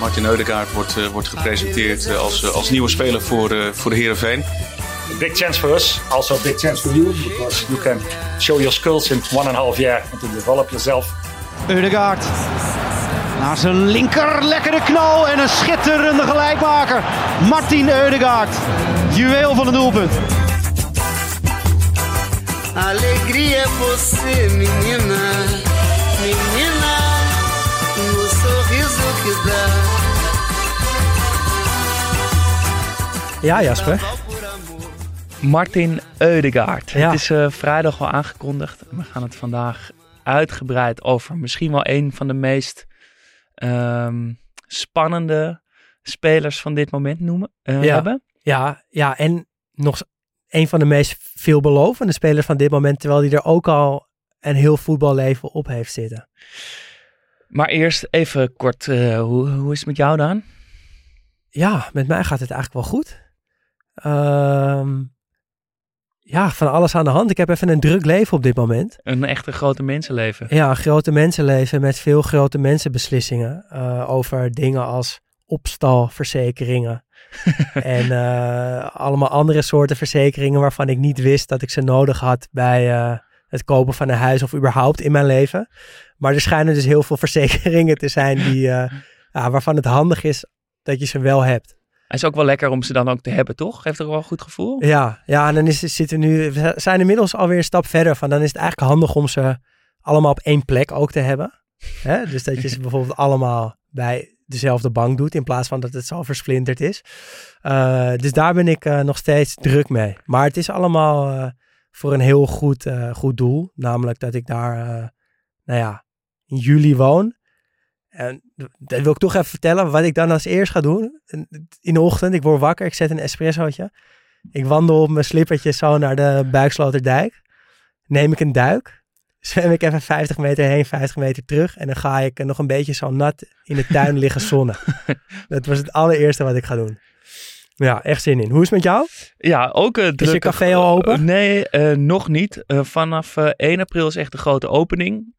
Martin Eudegaard wordt, uh, wordt gepresenteerd uh, als, uh, als nieuwe speler voor, voor de Heerenveen. Big chance for us, also a big chance for you, because you can show your skills in one and a half year and to develop yourself. Eudegaard naar zijn linker, lekkere knal en een schitterende gelijkmaker. Martin Eudegaard, juweel van een doelpunt. Alegria você, menina, Ja, Jasper. Martin Eudegaard. Ja. Het is uh, vrijdag al aangekondigd. We gaan het vandaag uitgebreid over misschien wel een van de meest um, spannende spelers van dit moment noemen, uh, ja. hebben. Ja, ja, en nog een van de meest veelbelovende spelers van dit moment, terwijl hij er ook al een heel voetballeven op heeft zitten. Maar eerst even kort, uh, hoe, hoe is het met jou dan? Ja, met mij gaat het eigenlijk wel goed. Uh, ja, van alles aan de hand. Ik heb even een druk leven op dit moment. Een echte grote mensenleven. Ja, een grote mensenleven met veel grote mensenbeslissingen uh, over dingen als opstalverzekeringen. en uh, allemaal andere soorten verzekeringen waarvan ik niet wist dat ik ze nodig had bij uh, het kopen van een huis of überhaupt in mijn leven. Maar er schijnen dus heel veel verzekeringen te zijn die, uh, ja, waarvan het handig is dat je ze wel hebt. Het is ook wel lekker om ze dan ook te hebben, toch? Geeft er wel een goed gevoel? Ja, ja en dan is, zitten we nu, we zijn inmiddels alweer een stap verder van. Dan is het eigenlijk handig om ze allemaal op één plek ook te hebben. Hè? Dus dat je ze bijvoorbeeld allemaal bij dezelfde bank doet in plaats van dat het zo versplinterd is. Uh, dus daar ben ik uh, nog steeds druk mee. Maar het is allemaal uh, voor een heel goed, goed doel. Namelijk dat ik daar, nou ja, in juli woon. En dat wil ik toch even vertellen wat ik dan als eerst ga doen. In de ochtend, ik word wakker, ik zet een espressootje. Ik wandel op mijn slippertje zo naar de Buiksloterdijk. Neem ik een duik zwem ik even 50 meter heen, 50 meter terug. En dan ga ik nog een beetje zo nat in de tuin liggen zonnen. dat was het allereerste wat ik ga doen. Ja, echt zin in. Hoe is het met jou? Ja, ook uh, druk. Is je café al open? Uh, nee, uh, nog niet. vanaf 1 april is echt de grote opening.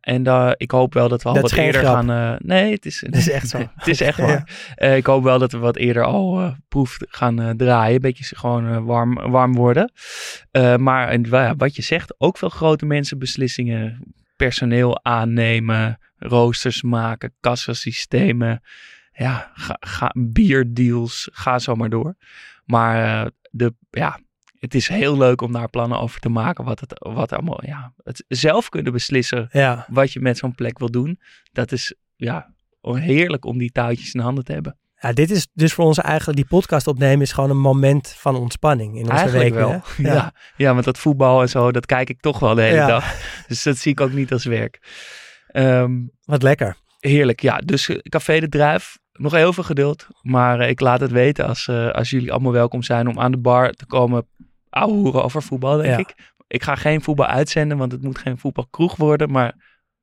En daar, ik hoop wel dat we al dat wat eerder grap. gaan. nee, het is, het is echt zo. het is echt waar. Ja. ik hoop wel dat we wat eerder al proef gaan draaien. Een beetje gewoon warm, warm worden. maar en, ja, wat je zegt, ook veel grote mensen beslissingen. Personeel aannemen, roosters maken, kassasystemen. Ja, ga, ga, bierdeals, ga zo maar door. Maar de, ja, het is heel leuk om daar plannen over te maken. Wat het, wat allemaal, ja, het zelf kunnen beslissen ja. wat je met zo'n plek wil doen. Dat is, ja, heerlijk om die touwtjes in handen te hebben. Ja, dit is dus voor ons eigenlijk, die podcast opnemen is gewoon een moment van ontspanning in onze eigenlijk week. wel. Ja. Ja. ja, want dat voetbal en zo, dat kijk ik toch wel de hele Ja. dag. Dus dat zie ik ook niet als werk. Ehm, Wat lekker. heerlijk, ja. Dus eh, Café de Druif, nog heel veel geduld. Maar eh, ik laat het weten als, eh, als jullie allemaal welkom zijn om aan de bar te komen ouwehoeren over voetbal, denk Ja. ik. Ik ga geen voetbal uitzenden, want het moet geen voetbalkroeg worden. Maar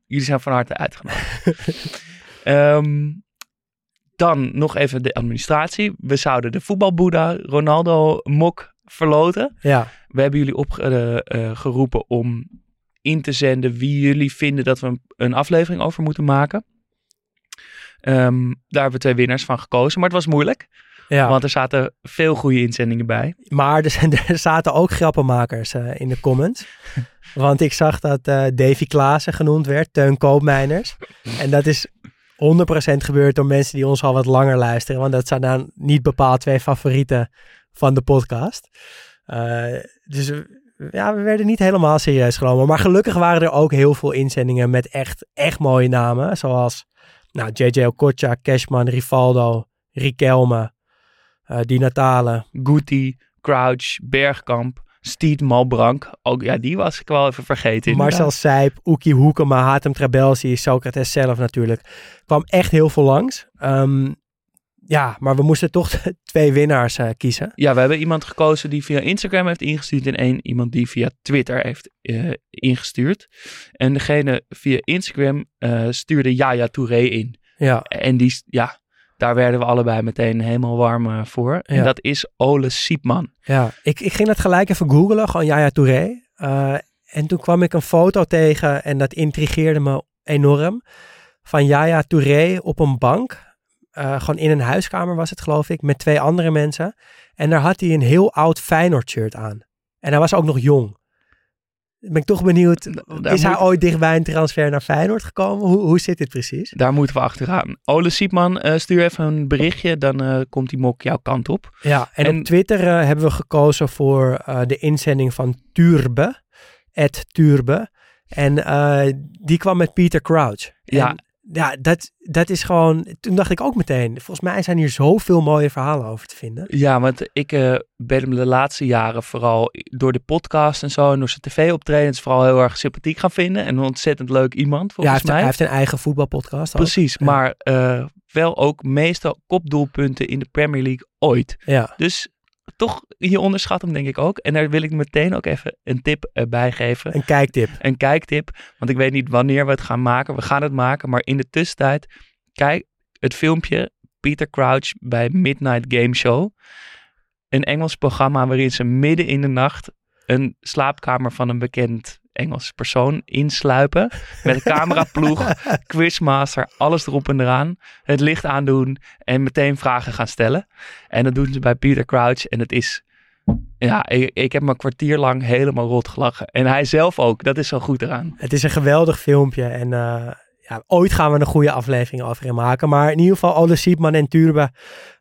jullie zijn van harte uitgenodigd. Ehm, dan nog even de administratie. We zouden de voetbalboeddha Ronaldo Mok verloten. Ja, We hebben jullie opgeroepen om in te zenden wie jullie vinden dat we een, een aflevering over moeten maken. Ehm, daar hebben we twee winnaars van gekozen, maar het was moeilijk. Ja. Want er zaten veel goede inzendingen bij. maar er, zijn, er zaten ook grappenmakers eh, in de comments. Want ik zag dat eh, Davy Klaassen genoemd werd, Teun Koopmeiners. En dat is 100% gebeurd door mensen die ons al wat langer luisteren. Want dat zijn dan niet bepaald twee favorieten van de podcast. Uh, dus ja, we werden niet helemaal serieus genomen. Maar gelukkig waren er ook heel veel inzendingen met echt, echt mooie namen. Zoals nou, JJ Okocha, Cashman, Rivaldo, Riquelme, uh, Di Natale. Guti, Crouch, Bergkamp. Steed Malbrank. Ook ja, die was ik wel even vergeten. Marcel Sijp, Oekie Hoekema, Hatem Trabelsi, Socrates zelf natuurlijk. Kwam echt heel veel langs. Um, ja, maar we moesten toch twee winnaars uh, kiezen. Ja, we hebben iemand gekozen die via Instagram heeft ingestuurd en één iemand die via Twitter heeft uh, ingestuurd. En degene via Instagram uh, stuurde Yaya Touré in. Ja. En die, ja, daar werden we allebei meteen helemaal warm voor. En dat is Ole Siepman. Ja, ik, ik ging dat gelijk even googlen, gewoon Yaya Touré. en toen kwam ik een foto tegen en dat intrigeerde me enorm. Van Yaya Touré op een bank uh, gewoon in een huiskamer was het geloof ik, met twee andere mensen. En daar had hij een heel oud Feyenoord shirt aan. En hij was ook nog jong. Ben ik toch benieuwd, is hij ooit dichtbij een transfer naar Feyenoord gekomen? Hoe, hoe zit dit precies? Daar moeten we achteraan. Ole Siepman, uh, stuur even een berichtje, dan uh, komt die mok jouw kant op. Ja, en, op Twitter hebben we gekozen voor de inzending van Turbe, Turbe. En die kwam met Peter Crouch. Ja, ja, dat, dat is gewoon. Toen dacht ik ook meteen. Volgens mij zijn hier zoveel mooie verhalen over te vinden. Ja, want ik uh, ben hem de laatste jaren vooral door de podcast en zo en door zijn tv-optredens vooral heel erg sympathiek gaan vinden. En een ontzettend leuk iemand. Volgens ja, hij heeft, mij. hij heeft een eigen voetbalpodcast. Precies, maar uh, wel ook meestal kopdoelpunten in de Premier League ooit. Ja. Dus toch, je onderschat hem denk ik ook. En daar wil ik meteen ook even een tip bij geven. Een kijktip. Een kijktip. Want ik weet niet wanneer we het gaan maken. We gaan het maken. Maar in de tussentijd, kijk het filmpje Peter Crouch bij Midnight Game Show. Een Engels programma waarin ze midden in de nacht een slaapkamer van een bekend Engels persoon insluipen. Met een cameraploeg, quizmaster, alles erop en eraan. Het licht aandoen en meteen vragen gaan stellen. En dat doen ze bij Peter Crouch. En het is, ja, ik, ik heb me een kwartier lang helemaal rot gelachen. En hij zelf ook, dat is zo goed eraan. Het is een geweldig filmpje en... Uh ooit gaan we een goede aflevering over maken. Maar in ieder geval, Ole Siepman en Turbe,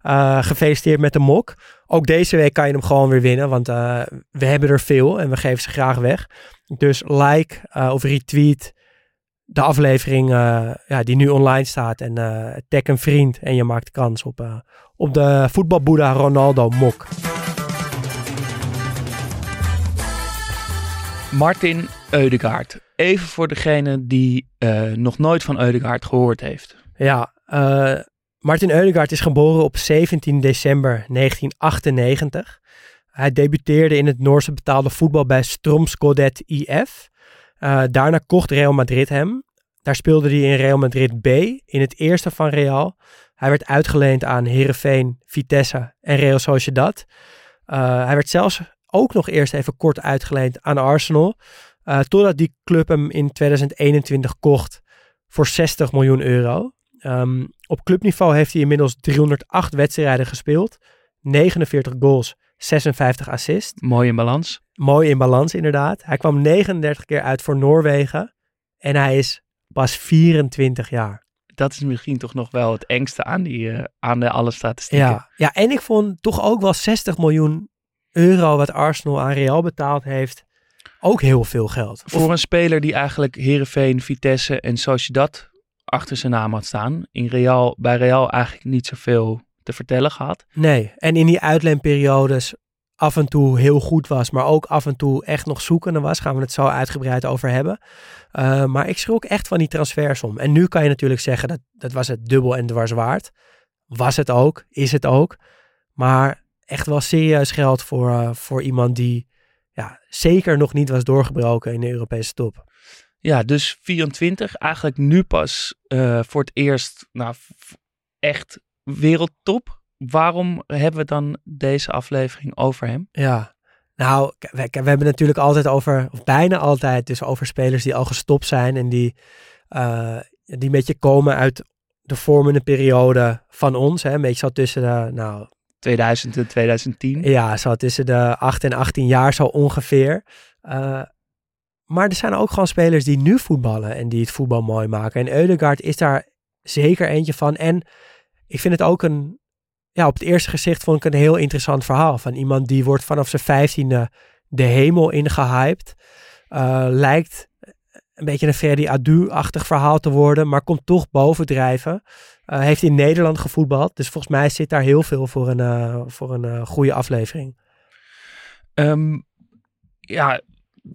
uh, gefeliciteerd met de mok. Ook deze week kan je hem gewoon weer winnen, want uh, we hebben er veel en we geven ze graag weg. Dus like uh, of retweet de aflevering ja, die nu online staat en tag een vriend en je maakt kans op, op de voetbalboeddha Ronaldo mok. Martin Eudegaard. Even voor degene die uh, nog nooit van Eudegaard gehoord heeft. Ja, uh, Martin Eudegaard is geboren op 17 december 1998. Hij debuteerde in het Noorse betaalde voetbal bij Stromsgodet IF. Uh, daarna kocht Real Madrid hem. Daar speelde hij in Real Madrid B, in het eerste van Real. Hij werd uitgeleend aan Herenveen, Vitesse en Real Sociedad. hij werd zelfs ook nog eerst even kort uitgeleend aan Arsenal. Uh, totdat die club hem in 2021 kocht voor 60 miljoen euro. Um, op clubniveau heeft hij inmiddels 308 wedstrijden gespeeld. 49 goals, 56 assists. Mooi in balans. Mooi in balans, inderdaad. Hij kwam 39 keer uit voor Noorwegen. En hij is pas 24 jaar. Dat is misschien toch nog wel het engste aan, die, uh, aan de alle statistieken. Ja, ja, en ik vond toch ook wel 60 miljoen euro wat Arsenal aan Real betaald heeft ook heel veel geld. Voor een speler die eigenlijk Herenveen, Vitesse en Sociedad achter zijn naam had staan. In Real, bij Real eigenlijk niet zoveel te vertellen gehad. Nee, en in die uitleenperiodes af en toe heel goed was, maar ook af en toe echt nog zoekende was. Gaan we het zo uitgebreid over hebben. Uh, maar ik schrok echt van die transfersom. En nu kan je natuurlijk zeggen dat dat was het dubbel en dwars waard. Was het ook, is het ook. Maar echt wel serieus geld voor, uh, voor iemand die ja, zeker nog niet was doorgebroken in de Europese top. Ja, dus 24, eigenlijk nu pas uh, voor het eerst nou, echt wereldtop. Waarom hebben we dan deze aflevering over hem? Ja, nou, we, we hebben natuurlijk altijd over, of bijna altijd, dus over spelers die al gestopt zijn en die, uh, die een beetje komen uit de vormende periode van ons. Hè, een beetje zo tussen de, nou, 2000 en 2010. Ja, zo tussen de 8 en 18 jaar zo ongeveer. Uh, maar er zijn ook gewoon spelers die nu voetballen en die het voetbal mooi maken. En Eudegaard is daar zeker eentje van. En ik vind het ook een, ja, op het eerste gezicht vond ik een heel interessant verhaal. Van iemand die wordt vanaf zijn vijftiende de hemel ingehyped. Uh, lijkt een beetje een Ferdi Adu-achtig verhaal te worden, maar komt toch bovendrijven. Uh, heeft in Nederland gevoetbald, dus volgens mij zit daar heel veel voor een, uh, voor een uh, goede aflevering. Um, ja,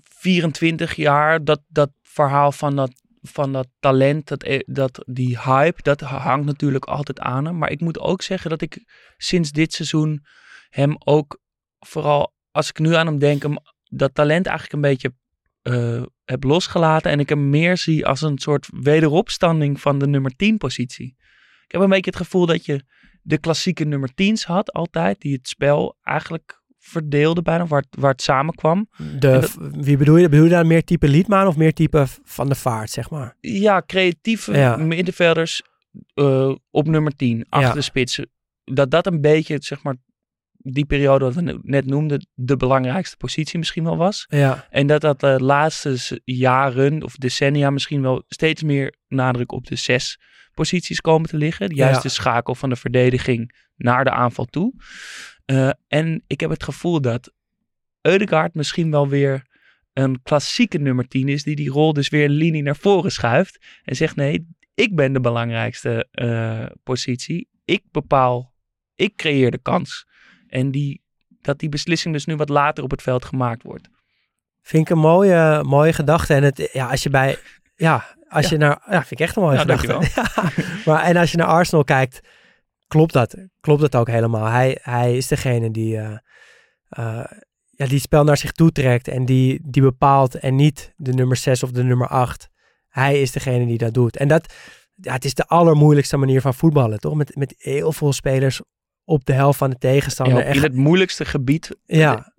24 jaar, dat, dat verhaal van dat, van dat talent, dat, e, dat, die hype, dat hangt natuurlijk altijd aan hem. Maar ik moet ook zeggen dat ik sinds dit seizoen hem ook, vooral als ik nu aan hem denk, hem, dat talent eigenlijk een beetje heb losgelaten. En ik hem meer zie als een soort wederopstanding van de nummer 10 positie. Ik heb een beetje het gevoel dat je de klassieke nummer 10's had altijd. Die het spel eigenlijk verdeelde bijna, waar, waar het samenkwam. De, Wie bedoel je? Bedoel je daar meer type Liedmaan of meer type Van de Vaart, zeg maar? Ja, creatieve ja. middenvelders uh, op nummer 10, achter ja. de spitsen. Dat dat een beetje, zeg maar, die periode wat we net noemden, de belangrijkste positie misschien wel was. Ja. En dat dat de laatste jaren of decennia misschien wel steeds meer nadruk op de zes posities komen te liggen. Juist de schakel van de verdediging naar de aanval toe. Uh, en ik heb het gevoel dat Eudegaard misschien wel weer een klassieke nummer 10 is, die die rol dus weer een linie naar voren schuift. En zegt nee, ik ben de belangrijkste uh, positie. Ik bepaal, ik creëer de kans. En die, dat die beslissing dus nu wat later op het veld gemaakt wordt. Vind ik een mooie, mooie gedachte. En het, ja, als je bij, ja, als ja. je naar, ja, vind ik echt een mooie ja, gedachte. ja, maar en als je naar Arsenal kijkt, klopt dat, klopt dat ook helemaal. Hij, hij is degene die, uh, uh, ja, die het spel naar zich toe trekt en die, die bepaalt en niet de nummer 6 of de nummer 8. Hij is degene die dat doet. En dat, ja, het is de allermoeilijkste manier van voetballen, toch? Met, met heel veel spelers op de helft van de tegenstander. Ja, in het moeilijkste gebied. Ja,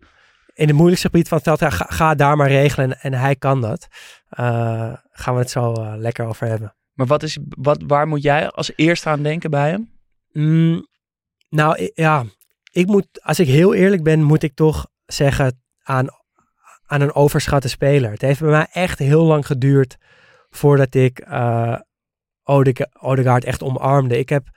in het moeilijkste gebied van het veld. Ga, ga, daar maar regelen en, en hij kan dat. Uh, gaan we het zo uh, lekker over hebben. Maar wat is, wat, waar moet jij als eerste aan denken bij hem? Mm, nou ja, ik moet, als ik heel eerlijk ben, moet ik toch zeggen aan, aan een overschatte speler. Het heeft bij mij echt heel lang geduurd voordat ik uh, Odegaard echt omarmde. Ik, heb,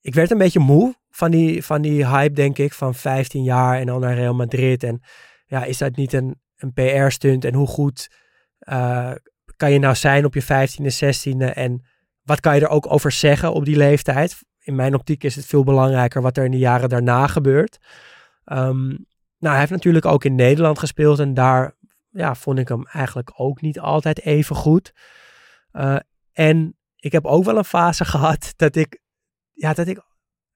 ik werd een beetje moe van die, van die hype, denk ik, van 15 jaar en dan naar Real Madrid. En ja, is dat niet een, een PR-stunt? En hoe goed uh, kan je nou zijn op je 15e, 16e? En wat kan je er ook over zeggen op die leeftijd? In mijn optiek is het veel belangrijker wat er in de jaren daarna gebeurt. Um, nou, hij heeft natuurlijk ook in Nederland gespeeld en daar ja, vond ik hem eigenlijk ook niet altijd even goed. Uh, en ik heb ook wel een fase gehad dat ik, ja, dat ik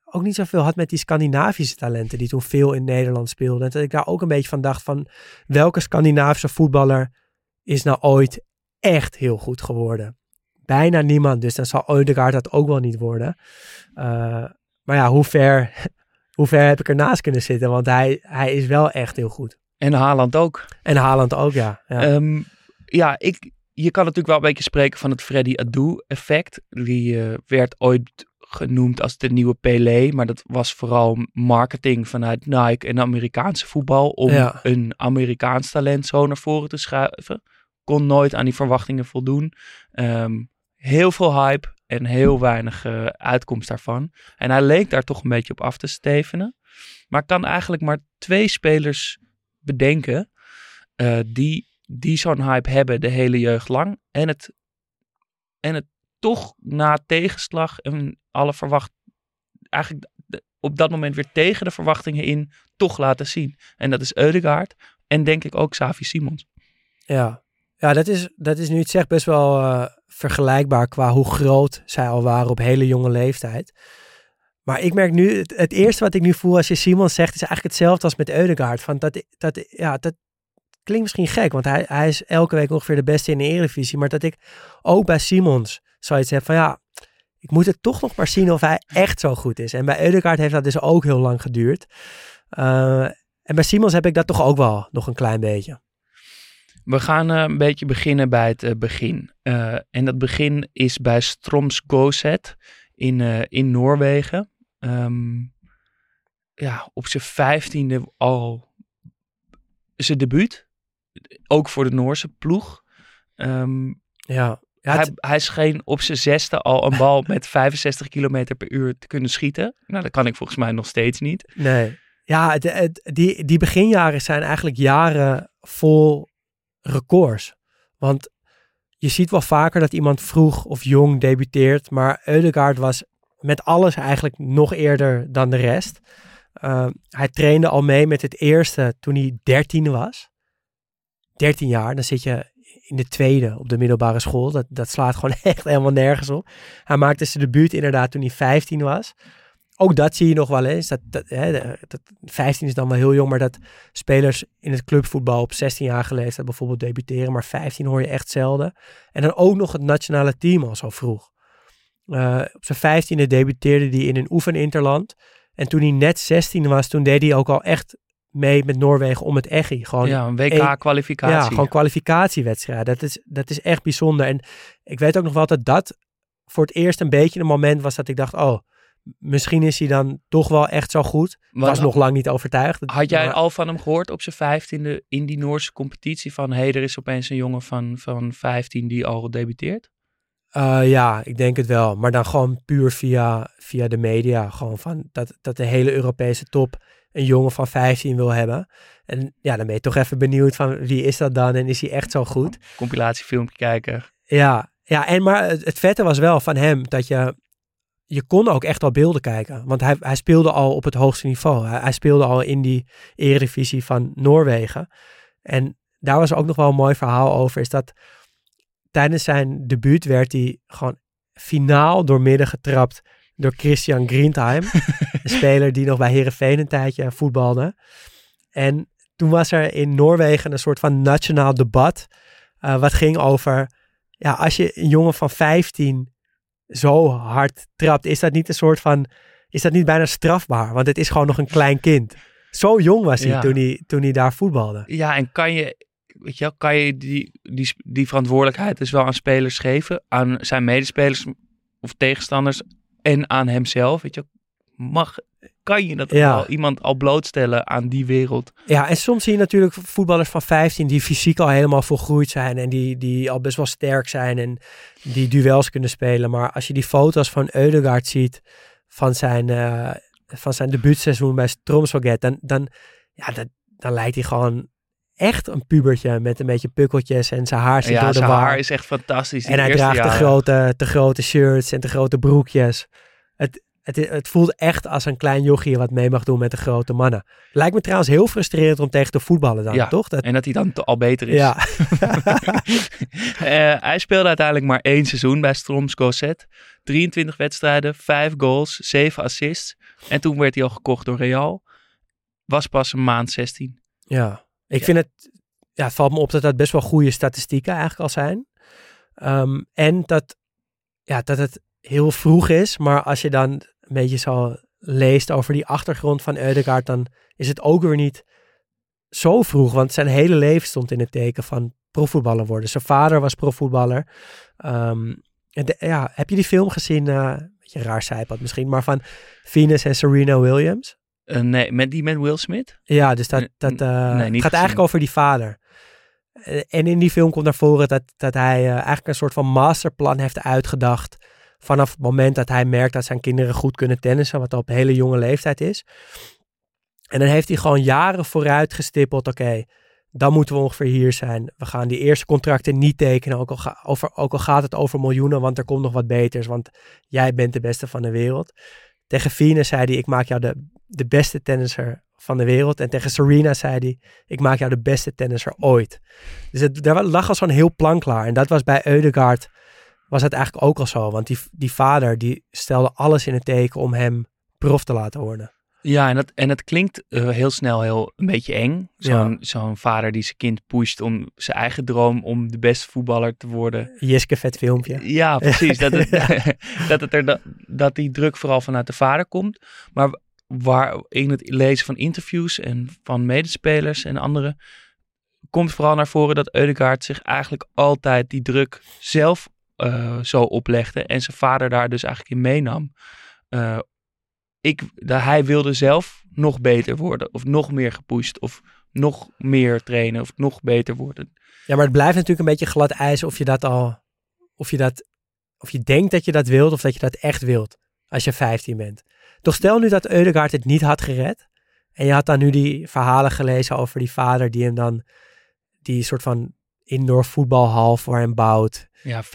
ook niet zoveel had met die Scandinavische talenten die toen veel in Nederland speelden. En dat ik daar ook een beetje van dacht van welke Scandinavische voetballer is nou ooit echt heel goed geworden? Bijna niemand, dus dan zal Odegaard dat ook wel niet worden. Uh, maar ja, hoe ver, hoe ver heb ik ernaast kunnen zitten? Want hij, hij is wel echt heel goed. En Haaland ook. En Haaland ook, ja. Ja, um, ja ik, je kan natuurlijk wel een beetje spreken van het Freddy Adu effect. Die uh, werd ooit genoemd als de nieuwe Pelé. Maar dat was vooral marketing vanuit Nike en Amerikaanse voetbal. Om ja. een Amerikaans talent zo naar voren te schuiven. Kon nooit aan die verwachtingen voldoen. Um, heel veel hype en heel weinig uh, uitkomst daarvan. En hij leek daar toch een beetje op af te stevenen. Maar kan eigenlijk maar twee spelers bedenken uh, die, die zo'n hype hebben de hele jeugd lang. En het, en het toch na tegenslag en alle verwacht eigenlijk op dat moment weer tegen de verwachtingen in toch laten zien. En dat is Eudegaard en denk ik ook Xavi Simons. Ja, ja dat, is, dat is nu het zegt best wel uh, vergelijkbaar qua hoe groot zij al waren op hele jonge leeftijd. Maar ik merk nu, het, het, eerste wat ik nu voel als je Simons zegt, is eigenlijk hetzelfde als met Eudegaard. Van dat, dat, ja, dat klinkt misschien gek, want hij, hij is elke week ongeveer de beste in de Eredivisie. Maar dat ik ook bij Simons zoiets heb van ja, ik moet het toch nog maar zien of hij echt zo goed is. En bij Eudegaard heeft dat dus ook heel lang geduurd. Uh, en bij Simons heb ik dat toch ook wel nog een klein beetje. We gaan uh, een beetje beginnen bij het uh, begin. en dat begin is bij Stroms Goset in, in Noorwegen. Um, ja, op zijn vijftiende al zijn debuut. Ook voor de Noorse ploeg. Um, ja, Ja, hij, hij scheen op zijn zesde al een bal met 65 km per uur te kunnen schieten. Nou, dat kan ik volgens mij nog steeds niet. Nee. Ja, het, het- die, die beginjaren zijn eigenlijk jaren vol records. Want je ziet wel vaker dat iemand vroeg of jong debuteert. Maar Eudegaard was met alles eigenlijk nog eerder dan de rest. Uh, hij trainde al mee met het eerste toen hij 13 was. 13 jaar, dan zit je in de tweede op de middelbare school. Dat, dat slaat gewoon echt helemaal nergens op. Hij maakte zijn debuut inderdaad toen hij 15 was. Ook dat zie je nog wel eens. Dat, dat, hè, dat, 15 is dan wel heel jong, maar dat spelers in het clubvoetbal op 16 jaar leeftijd bijvoorbeeld debuteren. Maar 15 hoor je echt zelden. En dan ook nog het nationale team al zo vroeg. Uh, op zijn 15e debuteerde hij in een oefeninterland. En toen hij net 16 was, toen deed hij ook al echt mee met Noorwegen om het Eggy. Gewoon ja, een WK-kwalificatie. Ja, gewoon kwalificatiewedstrijd. Dat is, dat is echt bijzonder. En ik weet ook nog wel dat dat voor het eerst een beetje een moment was dat ik dacht, oh, misschien is hij dan toch wel echt zo goed. Ik was nog lang niet overtuigd. Had jij al van hem gehoord op zijn vijftiende in die Noorse competitie van, hé, hey, er is opeens een jongen van, van 15 die al debuteert? Uh, ja, ik denk het wel. Maar dan gewoon puur via, via de media. Gewoon van dat, dat de hele Europese top een jongen van 15 wil hebben. En ja, dan ben je toch even benieuwd van wie is dat dan en is hij echt zo goed? Compilatiefilmpje kijken. Ja, ja en maar het, het vette was wel van hem dat je, je kon ook echt al beelden kijken. Want hij, hij speelde al op het hoogste niveau. Hij, hij speelde al in die eredivisie van Noorwegen. En daar was ook nog wel een mooi verhaal over, is dat tijdens zijn debuut werd hij gewoon finaal doormidden getrapt door Christian Greentheim. een speler die nog bij Herenveen een tijdje voetbalde. En toen was er in Noorwegen een soort van nationaal debat. Uh, wat ging over, ja, als je een jongen van 15 zo hard trapt, is dat niet een soort van, is dat niet bijna strafbaar? Want het is gewoon nog een klein kind. Zo jong was hij, Ja. toen, hij toen hij daar voetbalde. Ja, en kan je, weet je wel, kan je die, die, die verantwoordelijkheid dus wel aan spelers geven, aan zijn medespelers of tegenstanders en aan hemzelf, weet je? Mag, kan je dat Ja. wel iemand al blootstellen aan die wereld? Ja, en soms zie je natuurlijk voetballers van 15 die fysiek al helemaal volgroeid zijn en die, die al best wel sterk zijn en die duels kunnen spelen. Maar als je die foto's van Eudegaard ziet van zijn, eh, van zijn debuutseizoen bij Stromsvaget, dan, dan, ja, dat, dan lijkt hij gewoon echt een pubertje met een beetje pukkeltjes en zijn haar zit ja, door de zijn haar is echt fantastisch. En hij draagt te jaren. grote, te grote shirts en te grote broekjes. Het, het, het voelt echt als een klein jochie wat mee mag doen met de grote mannen. Lijkt me trouwens heel frustrerend om tegen te voetballen dan, Ja, toch? Dat, En dat hij dan te- al beter is. ja, Eh, hij speelde uiteindelijk maar één seizoen bij Stromsko Zet. 23 wedstrijden, 5 goals, 7 assists. En toen werd hij al gekocht door Real. Was pas een maand 16. ja. Ik Ja. vind het, ja, het valt me op dat dat best wel goede statistieken eigenlijk al zijn. Ehm, en dat, ja, dat het heel vroeg is, maar als je dan een beetje zo leest over die achtergrond van Eudegaard, dan is het ook weer niet zo vroeg, want zijn hele leven stond in het teken van profvoetballer worden. Zijn vader was profvoetballer. Ehm, de- ja, heb je die film gezien? eh, een beetje raar zijpad misschien, maar van Venus en Serena Williams? Eh, nee, met die met Will Smith? Ja, dus dat, Nee, dat eh, nee, niet het gaat eigenlijk over die vader. Eh, En in die film komt naar voren dat, dat hij eh, eigenlijk een soort van masterplan heeft uitgedacht. Vanaf het moment dat hij merkt dat zijn kinderen goed kunnen tennissen, wat op hele jonge leeftijd is. En dan heeft hij gewoon jaren vooruit gestippeld. Oké, dan moeten we ongeveer hier zijn. We gaan die eerste contracten niet tekenen, ook al, ga- over, ook al gaat het over miljoenen, want er komt nog wat beters. Want jij bent de beste van de wereld. Tegen Venus zei hij, ik maak jou de, de beste tennisser van de wereld. En tegen Serena zei hij, ik maak jou de beste tennisser ooit. Dus het, daar lag al zo'n heel plan klaar. En dat was bij Eudegaard, was het eigenlijk ook al zo. Want die, die vader, die stelde alles in het teken om hem prof te laten worden. Ja, en, dat, en het klinkt eh, heel snel heel een beetje eng. Zo'n zo'n vader die zijn kind pusht om zijn eigen droom om de beste voetballer te worden. Jiske vet filmpje. Ja, precies. Dat, het, dat, het er, da- dat die druk vooral vanuit de vader komt. Maar waar in het lezen van interviews en van medespelers en anderen komt vooral naar voren dat Eudegaard zich eigenlijk altijd die druk zelf eh, zo oplegde en zijn vader daar dus eigenlijk in meenam. Eh, ik, hij wilde zelf nog beter worden of nog meer gepusht of nog meer trainen of nog beter worden. Ja, maar het blijft natuurlijk een beetje glad ijs of je dat al of je dat, of je denkt dat je dat wilt of dat je dat echt wilt als je 15 bent. Toch stel nu dat Eudegaard het niet had gered. En je had dan nu die verhalen gelezen over die vader die hem dan die soort van indoor voetbalhal voor hem bouwt. Ja, 50.000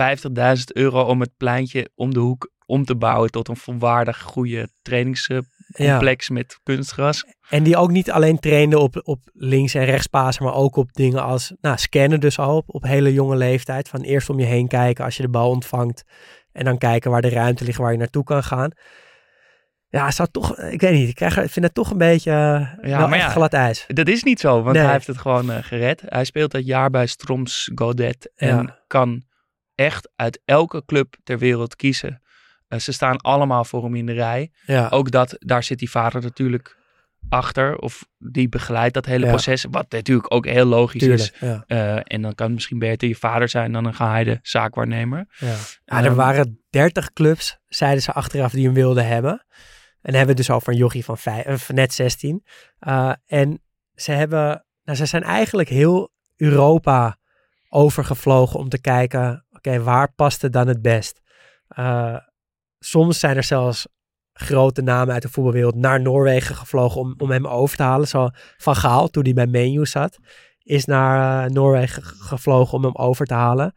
euro om het pleintje om de hoek om te bouwen tot een volwaardig goede trainingscomplex met kunstgras. En die ook niet alleen trainde op, op links- en rechtspasen, maar ook op dingen als nou, scannen dus al op, op hele jonge leeftijd. Van eerst om je heen kijken als je de bal ontvangt en dan kijken waar de ruimte ligt waar je naartoe kan gaan. Ja, zou toch, ik weet niet, ik, krijg, ik vind het toch een beetje uh, ja, maar ja, glad ijs. Dat is niet zo, want hij heeft het gewoon uh, gered. Hij speelt dat jaar bij Stroms Godet en ja. kan echt uit elke club ter wereld kiezen. Uh, ze staan allemaal voor hem in de rij. Ja. Ook dat, daar zit die vader natuurlijk achter, of die begeleidt dat hele proces, wat natuurlijk ook heel logisch Tuurlijk, is. Ja. en dan kan het misschien beter je vader zijn dan een geheide zaakwaarnemer. Ja. er um, waren dertig clubs, zeiden ze achteraf, die hem wilden hebben. En hebben we dus over een jochie van vijf, net 16. Uh, en ze hebben, nou, ze zijn eigenlijk heel Europa overgevlogen om te kijken, oké, waar past het dan het best? Uh, soms zijn er zelfs grote namen uit de voetbalwereld naar Noorwegen gevlogen om, om hem over te halen. Zo Van Gaal, toen hij bij Menu zat, is naar Noorwegen gevlogen om hem over te halen.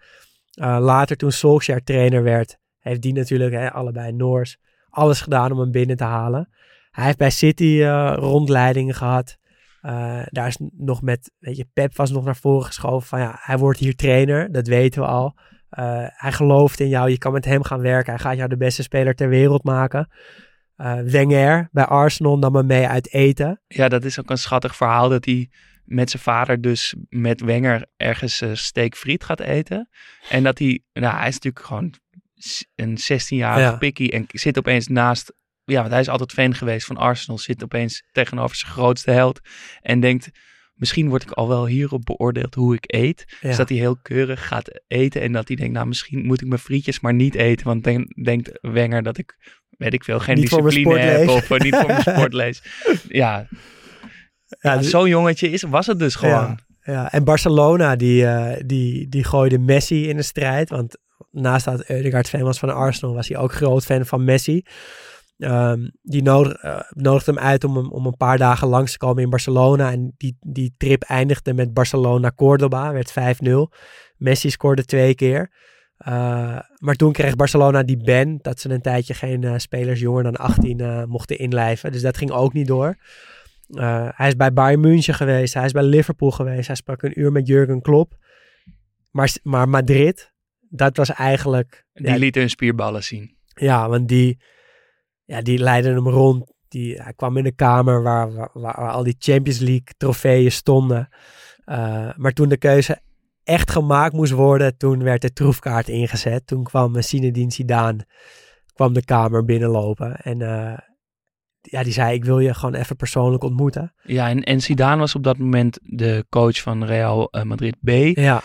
later, toen Solskjaer trainer werd, heeft die natuurlijk, hè, allebei Noors, alles gedaan om hem binnen te halen. Hij heeft bij City uh, rondleidingen gehad. Uh, daar is nog met, weet je, Pep was nog naar voren geschoven van ja, hij wordt hier trainer, dat weten we al. Uh, hij gelooft in jou, je kan met hem gaan werken, hij gaat jou de beste speler ter wereld maken. Wenger bij Arsenal nam hem mee uit eten. Ja, dat is ook een schattig verhaal dat hij met zijn vader dus met Wenger ergens steekfriet gaat eten. En dat hij, nou hij is natuurlijk gewoon een 16-jarige Ja. pikkie en zit opeens naast, ja, want hij is altijd fan geweest van Arsenal, zit opeens tegenover zijn grootste held en denkt, misschien word ik al wel hierop beoordeeld hoe ik eet. Ja. Dus dat hij heel keurig gaat eten en dat hij denkt, nou misschien moet ik mijn frietjes maar niet eten, want dan denkt Wenger dat ik, weet ik veel, geen Niet discipline heb of eh, niet voor mijn sport lees. Ja, Ja, ja, dus- zo'n jongetje is, was het dus gewoon. Ja, en Barcelona die, eh, die, die gooide Messi in de strijd. Want naast dat Eudegaard fan was van Arsenal, was hij ook groot fan van Messi. Ehm, die nodig, eh, nodigde hem uit om, om een paar dagen langs te komen in Barcelona. En die, die trip eindigde met Barcelona-Cordoba, werd 5-0. Messi scoorde twee keer. Eh, maar toen kreeg Barcelona die ban dat ze een tijdje geen eh, spelers jonger dan 18 eh, mochten inlijven. Dus dat ging ook niet door. Hij is bij Bayern München geweest. Hij is bij Liverpool geweest. Hij sprak een uur met Jurgen Klopp. Maar, maar Madrid, dat was eigenlijk... Die ja, lieten hun spierballen zien. ja, want die, ja, die leidden hem rond. Die, hij kwam in de kamer waar, waar, waar al die Champions League trofeeën stonden. Uh, maar toen de keuze echt gemaakt moest worden, toen werd de troefkaart ingezet. Toen kwam Zinedine Zidane kwam de kamer binnenlopen. En uh, ja, die zei, ik wil je gewoon even persoonlijk ontmoeten. Ja, en, en Zidane was op dat moment de coach van Real uh, Madrid B. Ja.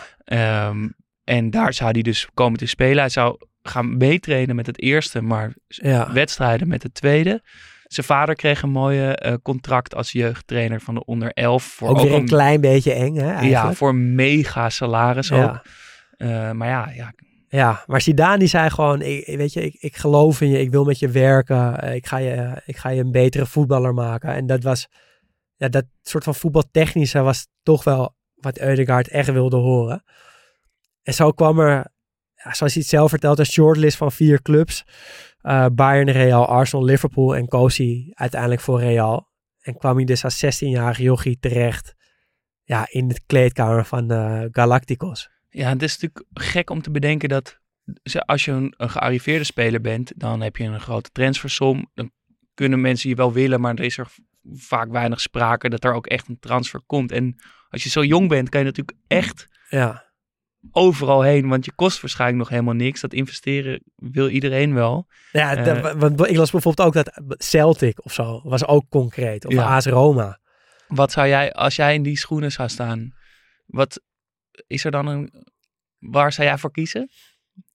Um, en daar zou hij dus komen te spelen. Hij zou gaan meetrainen met het eerste, maar ja. wedstrijden met het tweede. Zijn vader kreeg een mooie uh, contract als jeugdtrainer van de onder 11. Voor ook, ook weer een, een klein beetje eng, hè? Eigenlijk. Ja, voor mega salaris ja. ook. Uh, maar ja, ja, ja, maar Zidane die zei gewoon, ik, weet je, ik, ik geloof in je, ik wil met je werken, ik ga je, ik ga je een betere voetballer maken. En dat was, ja, dat soort van voetbaltechnische was toch wel wat Eudegaard echt wilde horen. En zo kwam er, zoals hij het zelf vertelt, een shortlist van vier clubs. Uh, Bayern, Real, Arsenal, Liverpool en koos hij uiteindelijk voor Real. En kwam hij dus als 16-jarige jochie terecht ja, in de kleedkamer van uh, Galacticos. Ja, het is natuurlijk gek om te bedenken dat als je een, een gearriveerde speler bent, dan heb je een grote transfersom. Dan kunnen mensen je wel willen, maar er is er vaak weinig sprake dat er ook echt een transfer komt. En als je zo jong bent, kan je natuurlijk echt ja. Overal heen, want je kost waarschijnlijk nog helemaal niks. Dat investeren wil iedereen wel. Ja, uh, want ik las bijvoorbeeld ook dat Celtic of zo was ook concreet. Of ja. AS Roma. Wat zou jij, als jij in die schoenen zou staan, wat is er dan een, waar zou jij voor kiezen?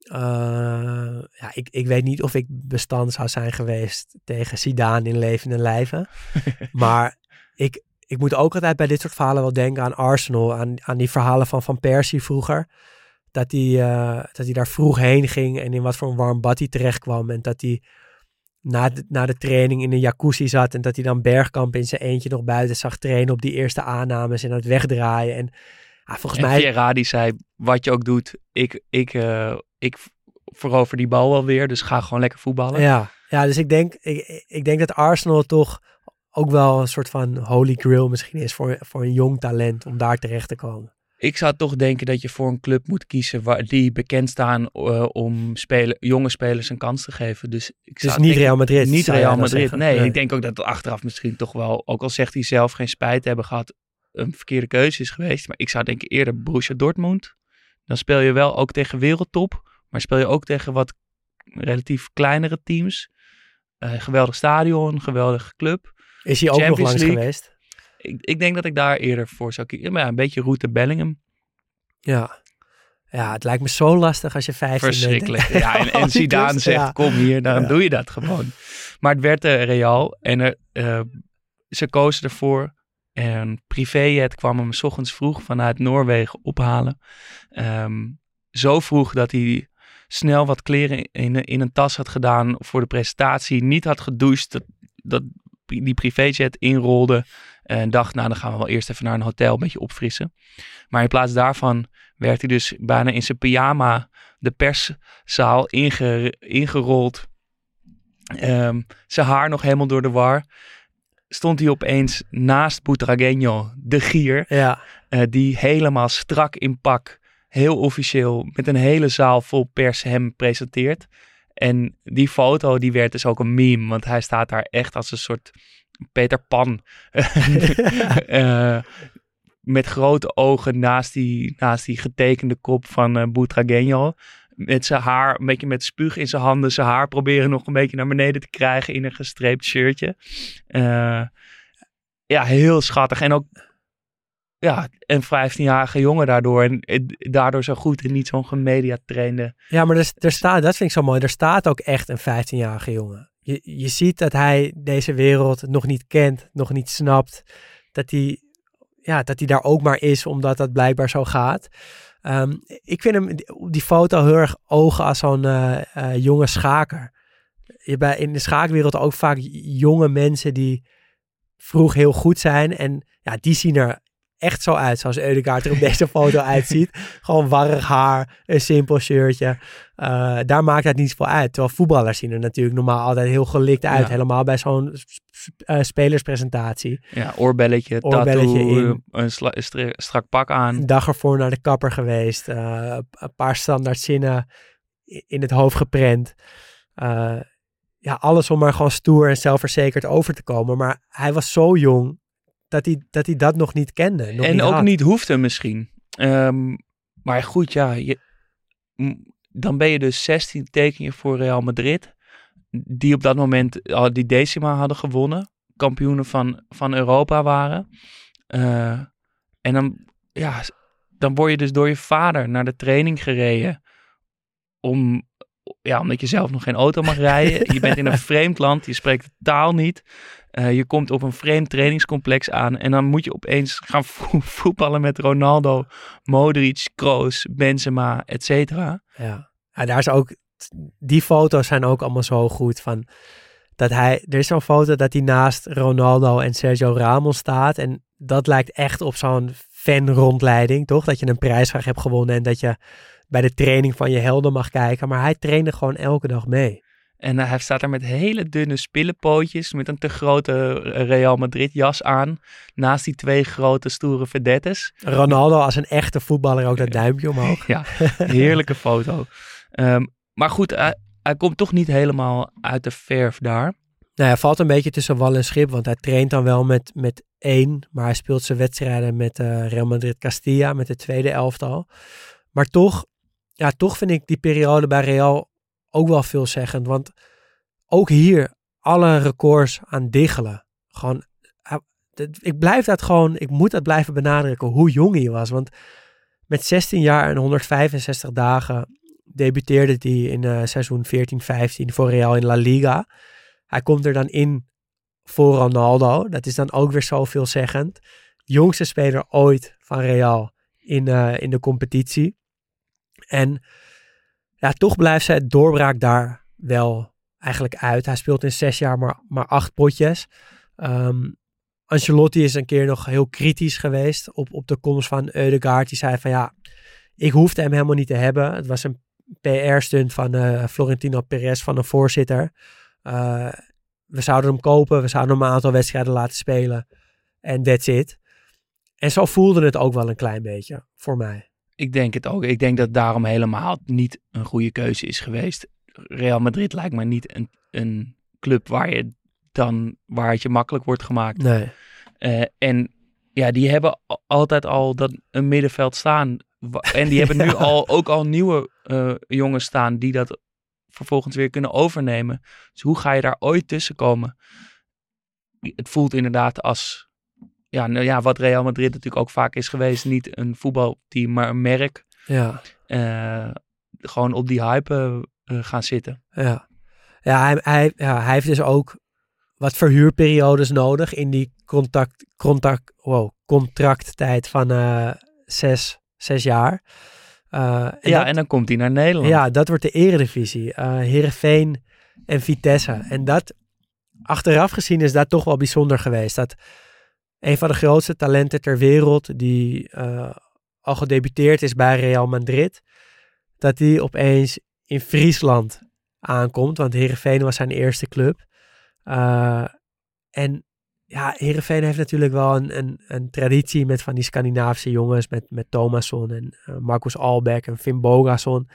Uh, ja, ik, ik weet niet of ik bestand zou zijn geweest tegen Zidane in levende lijven. maar ik, ik moet ook altijd bij dit soort verhalen wel denken aan Arsenal. Aan, aan die verhalen van Van Persie vroeger. dat hij, eh, dat hij daar vroeg heen ging en in wat voor een warm bad hij terecht kwam. En dat hij na de, na de training in een jacuzzi zat en dat hij dan Bergkamp in zijn eentje nog buiten zag trainen op die eerste aannames en het wegdraaien. En ah, volgens En mij... Die zei, wat je ook doet, ik, ik, eh, ik verover die bal wel weer, dus ga gewoon lekker voetballen. Ja, ja dus ik denk, ik, ik denk dat Arsenal toch ook wel een soort van holy grail misschien is voor, voor een jong talent om daar terecht te komen. Ik zou toch denken dat je voor een club moet kiezen waar, die bekend staan eh, om spelen, jonge spelers een kans te geven. Dus, ik Dus niet denken- Real Madrid. Niet Real Madrid. Nee, ik denk ook dat het achteraf misschien toch wel, ook al zegt hij zelf geen spijt hebben gehad, een verkeerde keuze is geweest. Maar ik zou denken eerder Borussia Dortmund. Dan speel je wel ook tegen wereldtop, maar speel je ook tegen wat relatief kleinere teams. Eh, geweldig stadion, geweldige club. Is hij ook nog langs League. geweest? Ik, ik denk dat ik daar eerder voor zou kiezen. Maar ja, een beetje route Bellingham. Ja. Ja, het lijkt me zo lastig als je 15 bent. Verschrikkelijk. Ja, en, en Zidane zegt, ja. kom hier, dan Ja. doe je dat gewoon. Maar het werd de Real en er, eh, ze kozen ervoor. En privéjet kwam hem 's ochtends vroeg vanuit Noorwegen ophalen. Ehm, zo vroeg dat hij snel wat kleren in, in een tas had gedaan voor de presentatie. Niet had gedoucht, dat, dat die privéjet inrolde. En dacht, nou dan gaan we wel eerst even naar een hotel, een beetje opfrissen. Maar in plaats daarvan werd hij dus bijna in zijn pyjama de perszaal inge, ingerold. Ehm, zijn haar nog helemaal door de war. Stond hij opeens naast Butragueño, de gier. Ja, eh, die helemaal strak in pak, heel officieel, met een hele zaal vol pers hem presenteert. En die foto die werd dus ook een meme, want hij staat daar echt als een soort Peter Pan. Eh, met grote ogen naast die, naast die getekende kop van eh Butragueño. Met zijn haar, een beetje met spuug in zijn handen, zijn haar proberen nog een beetje naar beneden te krijgen in een gestreept shirtje. Eh, ja, heel schattig. En ook ja, een 15-jarige jongen daardoor. En eh, daardoor zo goed en niet zo'n gemediatrainde. ja maar er, staat, dat vind ik zo mooi. Er staat ook echt een 15-jarige jongen. Je, je ziet dat hij deze wereld nog niet kent, nog niet snapt. Dat hij, ja, dat hij daar ook maar is, omdat dat blijkbaar zo gaat. Ehm, ik vind hem die foto heel erg ogen als zo'n eh, eh, jonge schaker. Je bij, in de schaakwereld ook vaak jonge mensen die vroeg heel goed zijn. En ja, die zien er echt zo uit zoals Eudegaard er op deze foto uitziet. Gewoon warrig haar, een simpel shirtje. Eh, daar maakt het niet veel uit. Terwijl voetballers zien er natuurlijk normaal altijd heel gelikt uit. Ja. Helemaal bij zo'n eh, spelerspresentatie. Ja, oorbelletje, Oorbelletje tattoo, in. een strak pak aan. Een dag ervoor naar de kapper geweest. eh, een paar standaard zinnen in het hoofd geprent. Ja, alles om maar gewoon stoer en zelfverzekerd over te komen. Maar hij was zo jong dat hij dat, hij dat nog niet kende. Nog en niet ook had. niet hoefde misschien. Ehm, maar goed, ja, je, dan ben je dus 16 teken je voor Real Madrid. Die op dat moment al die decima hadden gewonnen. Kampioenen van, van Europa waren. Eh, en dan, ja, dan word je dus door je vader naar de training gereden. Om, ja, omdat je zelf nog geen auto mag rijden. je bent in een vreemd land, je spreekt de taal niet. Eh, je komt op een vreemd trainingscomplex aan en dan moet je opeens gaan vo- voetballen met Ronaldo, Modric, Kroos, Benzema, et cetera. Ja. ja, daar is ook. Die foto's zijn ook allemaal zo goed. Van dat hij. Er is zo'n foto dat hij naast Ronaldo en Sergio Ramos staat. En dat lijkt echt op zo'n fan-rondleiding, toch? Dat je een prijsvraag hebt gewonnen en dat je bij de training van je helden mag kijken. Maar hij trainde gewoon elke dag mee. En hij staat daar met hele dunne spillenpootjes, met een te grote eh, Real Madrid jas aan, naast die twee grote stoere vedettes. Ronaldo als een echte voetballer ook dat duimpje omhoog. Ja, heerlijke foto. Ehm, maar goed, hij, hij komt toch niet helemaal uit de verf daar. Nou, hij valt een beetje tussen wal en schip, want hij traint dan wel met, met één, maar hij speelt zijn wedstrijden met eh, Real Madrid Castilla, met de tweede elftal. Maar toch, ja, toch vind ik die periode bij Real ook wel veelzeggend, want ook hier alle records aan diggelen. Gewoon, dat- ik blijf dat gewoon, ik moet dat blijven benadrukken, hoe jong hij was. Want met 16 jaar en 165 dagen debuteerde hij in eh, seizoen 14-15 voor Real in La Liga. Hij komt er dan in voor Ronaldo. Dat is dan ook weer zo veelzeggend. Jongste speler ooit van Real in, eh, in de competitie. En ja, toch blijft zijn doorbraak daar wel eigenlijk uit. Hij speelt in zes jaar maar, maar acht potjes. Ehm, Ancelotti is een keer nog heel kritisch geweest op, op de komst van Eudegaard. Die zei van ja, ik hoefde hem helemaal niet te hebben. Het was een PR-stunt van uh, Florentino Perez, van de voorzitter. Uh, we zouden hem kopen, we zouden hem een aantal wedstrijden laten spelen. En that's it. En zo voelde het ook wel een klein beetje voor mij. Ik denk het ook. Ik denk dat daarom helemaal niet een goede keuze is geweest. Real Madrid lijkt me niet een, een club waar je dan waar het je makkelijk wordt gemaakt. Nee. Uh, en ja, die hebben altijd al dat een middenveld staan. En die hebben nu al ook al nieuwe uh, jongens staan die dat vervolgens weer kunnen overnemen. Dus hoe ga je daar ooit tussen komen? Het voelt inderdaad als ja, nou ja, wat Real Madrid natuurlijk ook vaak is geweest. Niet een voetbalteam, maar een merk. Ja. Uh, gewoon op die hype uh, gaan zitten. Ja, ja, hij, hij, ja, hij heeft dus ook wat verhuurperiodes nodig in die contact, contact, wow, contracttijd van uh, zes, zes jaar. Uh, en ja, dat, en dan komt hij naar Nederland. Ja, dat wordt de eredivisie. Uh, Heerenveen en Vitesse. En dat, achteraf gezien, is dat toch wel bijzonder geweest. Dat een van de grootste talenten ter wereld, die uh, al gedebuteerd is bij Real Madrid, dat hij opeens in Friesland aankomt. Want Heerenveen was zijn eerste club. Uh, en ja, Heerenveen heeft natuurlijk wel een, een, een, traditie met van die Scandinavische jongens, met, met Thomasson en uh, Marcus Albeck en Finn Bogason.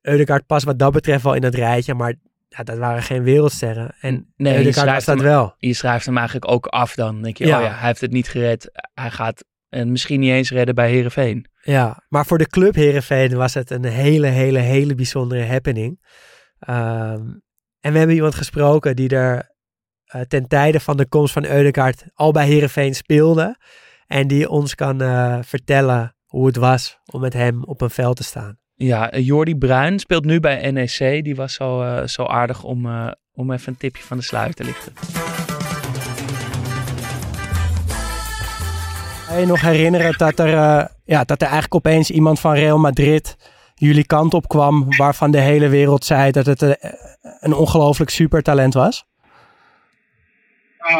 Eudegaard past wat dat betreft wel in het rijtje, maar ja, dat waren geen wereldsterren. En nee, Eudegaard was dat hem, wel. Je schrijft hem eigenlijk ook af dan. denk je, ja. oh ja, hij heeft het niet gered. Hij gaat en misschien niet eens redden bij Heerenveen. Ja, maar voor de club Heerenveen was het een hele, hele, hele bijzondere happening. Um, en we hebben iemand gesproken die er uh, ten tijde van de komst van Eudegaard al bij Heerenveen speelde. En die ons kan uh, vertellen hoe het was om met hem op een veld te staan. Ja, Jordi Bruin speelt nu bij NEC. Die was zo, uh, zo aardig om, om even een tipje van de sluier te lichten. Kan je nog herinneren dat er, ja, dat er eigenlijk opeens iemand van Real Madrid jullie kant op kwam, waarvan de hele wereld zei dat het een, een ongelooflijk supertalent was? Uh,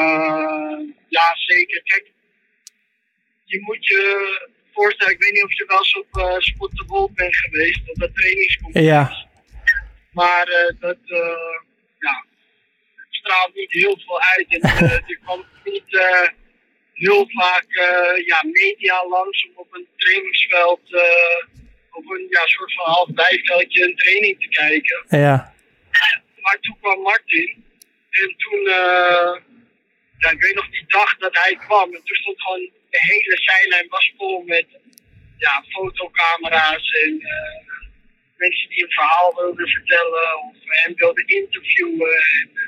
ja, zeker. Kijk, je moet je voorstellen, ik weet niet of je wel eens op uh, Spot de Wolf bent geweest, op dat trainingscomplex. Ja. Maar uh, dat, ja, het straalt niet heel veel uit en er kwam niet heel vaak ja, media langs om op een trainingsveld op een ja, soort van half bijveldje een training te kijken. Ja. Maar toen kwam Martin en toen, uh, ja, ik weet nog die dag dat hij kwam en toen stond gewoon de hele zijlijn was vol met ja, fotocamera's en uh, mensen die een verhaal wilden vertellen of hem wilden interviewen. En, uh,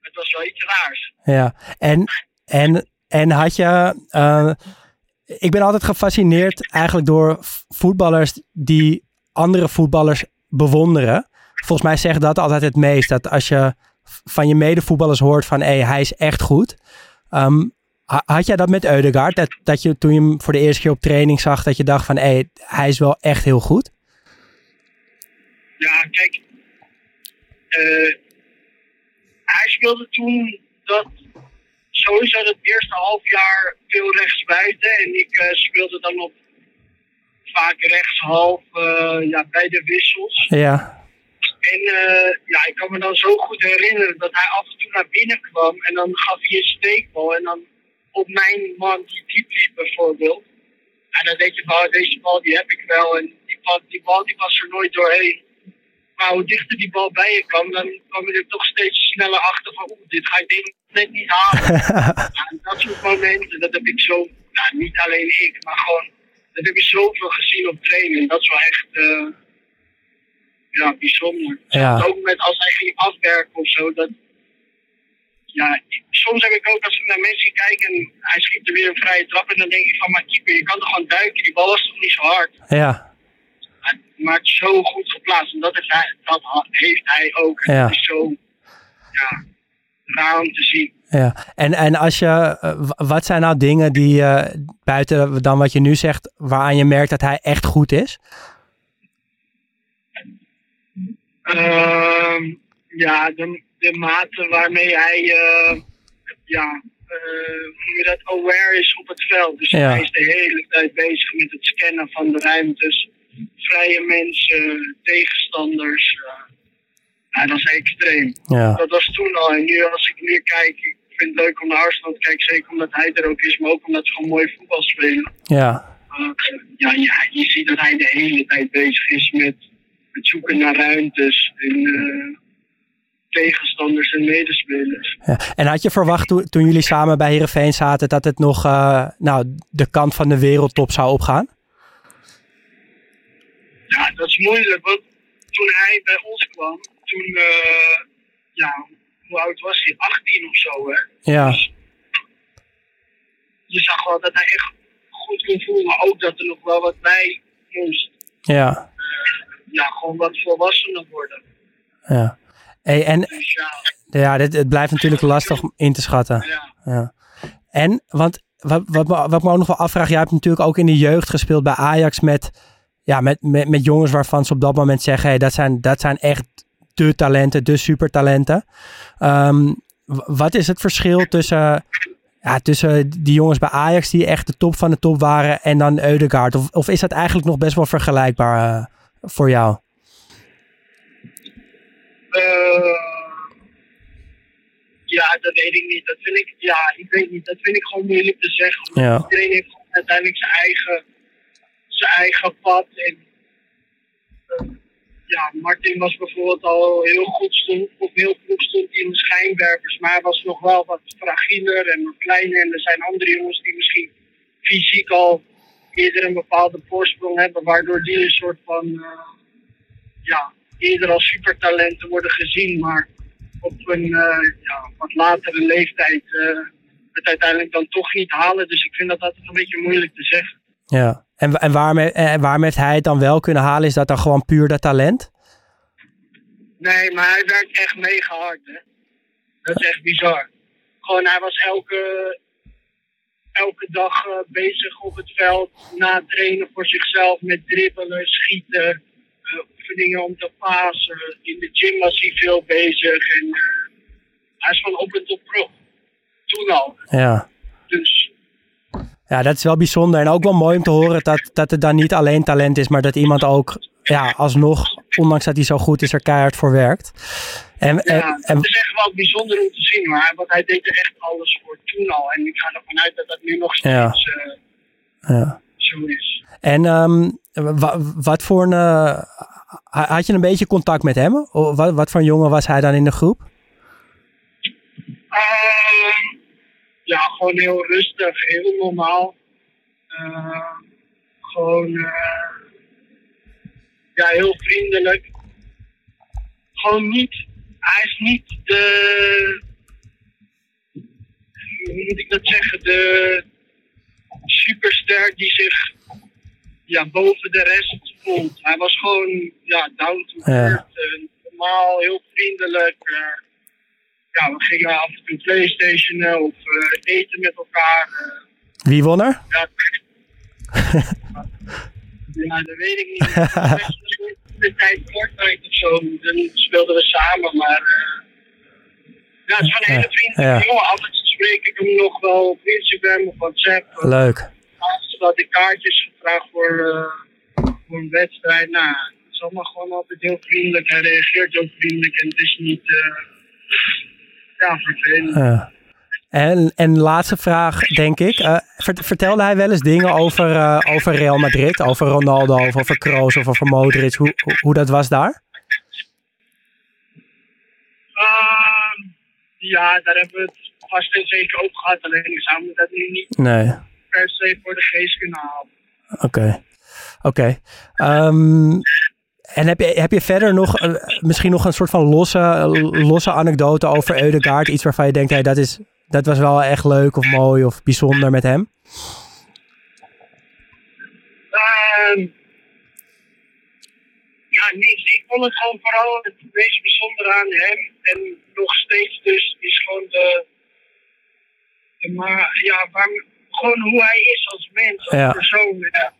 het was wel iets raars. Ja, en, en, en had je ik ben altijd gefascineerd eigenlijk door voetballers die andere voetballers bewonderen. Volgens mij zegt dat altijd het meest. Dat als je van je medevoetballers hoort van hey, hij is echt goed. Um, had jij dat met Eudegaard? Dat, dat je toen je hem voor de eerste keer op training zag, dat je dacht van hey, hij is wel echt heel goed? Ja, kijk. Uh, hij speelde toen dat sowieso het eerste half jaar veel rechtsbuiten. En ik uh, speelde dan op vaak rechtshalf uh, ja, bij de wissels. Ja. En uh, ja, ik kan me dan zo goed herinneren dat hij af en toe naar binnen kwam. En dan gaf hij een steekbal. En dan op mijn man die diep liep bijvoorbeeld. En dan denk je, van deze bal die heb ik wel. En die bal die, bal, die was er nooit doorheen. Maar hoe dichter die bal bij je kwam, dan kwam je er toch steeds sneller achter van, oeh, dit ga ik denk net niet halen. en dat soort momenten, dat heb ik zo, nou, niet alleen ik, maar gewoon, dat heb ik zoveel gezien op training. Dat is wel echt, uh, ja, bijzonder. Ja. Ook met als hij ging afwerken of zo, dat, ja, soms heb ik ook als ik naar mensen kijk en hij schiet er weer een vrije trap en dan denk ik van, maar keeper, je kan toch gewoon duiken, die bal was toch niet zo hard. Ja. Maar het zo goed geplaatst. En dat heeft hij, dat heeft hij ook. Ja. Het is zo ja, raar om te zien. Ja, en, en als je, uh, wat zijn nou dingen die uh, buiten dan wat je nu zegt, waaraan je merkt dat hij echt goed is? Ehm, ja, de, de mate waarmee hij eh, ja, je dat, aware is op het veld. Dus Ja. hij is de hele tijd bezig met het scannen van de ruimtes. Vrije mensen, tegenstanders. eh. ja, dat is extreem. Ja. Dat was toen al. En nu als ik nu kijk, ik vind het leuk om naar Arsenal te kijken. Zeker omdat hij er ook is, maar ook omdat ze gewoon mooi voetbal spelen. Ja. Uh, ja, ja, je ziet dat hij de hele tijd bezig is met het zoeken naar ruimtes en tegenstanders en medespelers. Ja. En had je verwacht toen, toen jullie samen bij Heerenveen zaten dat het nog eh, nou, de kant van de wereldtop zou opgaan? Ja, dat is moeilijk, want toen hij bij ons kwam, toen, eh, ja, hoe oud was hij? 18 of zo, hè? Ja. Je zag wel dat hij echt goed kon voelen, maar ook dat er nog wel wat bij moest. Ja. Ja, gewoon wat volwassener worden. ja. Hey, en Dus ja, ja, dit, het blijft natuurlijk lastig om in te schatten. Ja. En, want wat, wat, me- wat ik me ook nog wel afvraag, jij hebt natuurlijk ook in de jeugd gespeeld bij Ajax met, ja, met, met, met jongens waarvan ze op dat moment zeggen, hey, dat, zijn, dat zijn echt de talenten, de supertalenten. W- wat is het verschil tussen, ja, tussen die jongens bij Ajax die echt de top van de top waren en dan Eudegaard? Of, of is dat eigenlijk nog best wel vergelijkbaar eh, voor jou? Eh, ja, dat weet ik niet. Dat vind ik, ja, ik weet niet. Dat vind ik gewoon moeilijk te zeggen. Want Ja. Iedereen heeft uiteindelijk zijn eigen, zijn eigen pad. En, eh, ja, Martin was bijvoorbeeld al heel goed, stond, of heel vroeg stond in de schijnwerpers. Maar hij was nog wel wat fragieler en wat kleiner. En er zijn andere jongens die misschien fysiek al eerder een bepaalde voorsprong hebben. Waardoor die een soort van, eh, ja, eerder als supertalenten worden gezien, maar op een eh, ja, wat latere leeftijd eh, het uiteindelijk dan toch niet halen. Dus ik vind dat altijd een beetje moeilijk te zeggen. Ja. En, en waarom, he- eh, waarom heeft hij het dan wel kunnen halen? Is dat dan gewoon puur dat talent? Nee, maar hij werkt echt mega hard. Hè? Dat is echt bizar. Gewoon, hij was elke, elke dag bezig op het veld, na trainen voor zichzelf met dribbelen, schieten, oefeningen om te pasen. In de gym was hij veel bezig en eh, hij is van op en top pro. Toen al. Ja. Dus Ja, dat is wel bijzonder. En ook wel mooi om te horen dat, dat het dan niet alleen talent is, maar dat iemand ook ja, alsnog, ondanks dat hij zo goed is, er keihard voor werkt. En, en, ja, het is echt wel bijzonder om te zien, maar want hij deed er echt alles voor toen al. En ik ga ervan uit dat dat nu nog steeds Ja. eh, ja. zo is. En ehm, wa- wat voor een. eh, ha- had je een beetje contact met hem? Wat, voor een jongen was hij dan in de groep? Ehm, ja, gewoon heel rustig, heel normaal. Ehm, gewoon eh, ja, heel vriendelijk. Gewoon niet, hij is niet de, hoe moet ik dat zeggen, de superster die zich ja, boven de rest voelt. Hij was gewoon ja, down to Ja. earth, eh, normaal, heel vriendelijk. eh, ja, we gingen af en toe playstationen of eh, eten met elkaar. eh, Wie won er? ja, ja, dat weet ik niet. de tijd Fortnite of zo, dan speelden we samen, maar ja, het is gewoon een hele vriendelijke Ja. jongen. Toe spreek ik hem nog wel op Instagram of WhatsApp. Leuk. Laatst had ik kaartjes gevraagd voor, eh, voor een wedstrijd. Nou, het is allemaal gewoon altijd heel vriendelijk. Hij reageert ook vriendelijk en het is niet, eh, ja, vervelend. Ja. En, en laatste vraag, denk ik. Vert- vertelde hij wel eens dingen over, over Real Madrid? Over Ronaldo, of over Kroos of over Modric? Hoe, hoe- hoe dat was daar? Ehm, ja, daar hebben we het vast en zeker over gehad. Alleen ik zou me dat nu niet Nee. Per se voor de geest kunnen halen. Oké. Oké. Ehm, en heb je, heb je verder nog eh, misschien nog een soort van losse, losse anekdote over Eudegaard? Iets waarvan je denkt, hey, dat, is, dat was wel echt leuk of mooi of bijzonder met hem? Ehm, ja, niks. Ik vond het gewoon vooral het meest bijzondere aan hem. En nog steeds dus is gewoon de... de maar, ja, waar, gewoon hoe hij is als mens, als Ja. persoon. Ja.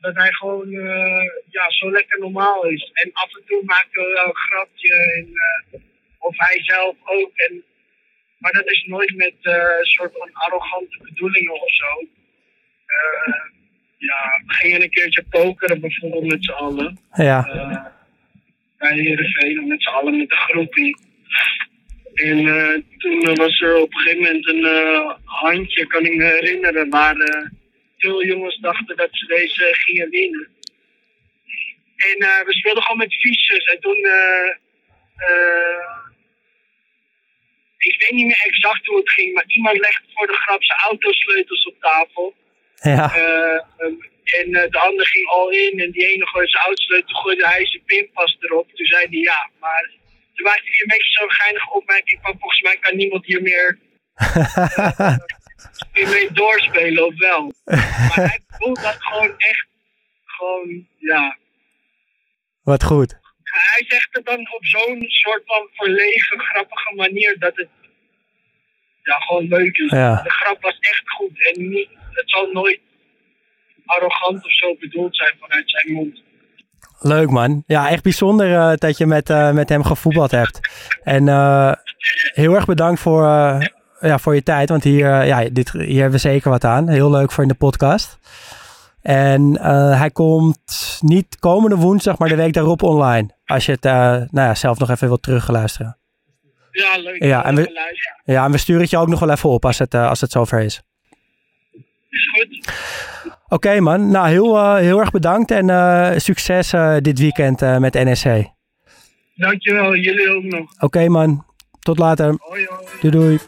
dat hij gewoon eh, ja, zo lekker normaal is. En af en toe maken we wel een grapje. En, eh, of hij zelf ook. En, maar dat is nooit met eh, een soort van arrogante bedoelingen of zo. Ja, we gingen een keertje pokeren bijvoorbeeld met z'n allen. Ja. Bij Heerenveen, met z'n allen met een groepie. En eh, toen was er op een gegeven moment een eh, handje, kan ik me herinneren, waar eh, veel jongens dachten dat ze deze gingen winnen. En we speelden gewoon met fiches. En toen, ik weet niet meer exact hoe het ging, maar iemand legde voor de grap zijn autosleutels op tafel. Ja. Eh, ehm, en de ander ging all in en die ene gooide zijn autosleutel, gooide hij zijn pinpas erop. Toen zei hij ja, maar toen maakte hij een beetje zo'n geinige opmerking van volgens mij kan niemand hier meer, mee doorspelen of wel. Maar hij voelt dat gewoon echt, gewoon, ja. Wat goed. Hij zegt het dan op zo'n soort van verlegen, grappige manier dat het ja, gewoon leuk is. Ja. De grap was echt goed en niet, het zal nooit arrogant of zo bedoeld zijn vanuit zijn mond. Leuk man. Ja, echt bijzonder eh, dat je met, eh, met hem gevoetbald hebt. En eh, heel erg bedankt voor, ja, voor je tijd. Want hier, ja, dit, hier hebben we zeker wat aan. Heel leuk voor in de podcast. En hij komt niet komende woensdag, maar de week daarop online. Als je het nou ja, zelf nog even wilt terugluisteren. Ja, leuk. Ja, en we-. Ja, en we sturen het je ook nog wel even op als het, als het zover is. Is goed. Oké man, nou heel, eh, heel erg bedankt en eh, succes eh, dit weekend eh, met NSC. Dankjewel, jullie ook nog. Oké man, tot later. Hoi hoi. Doei doei.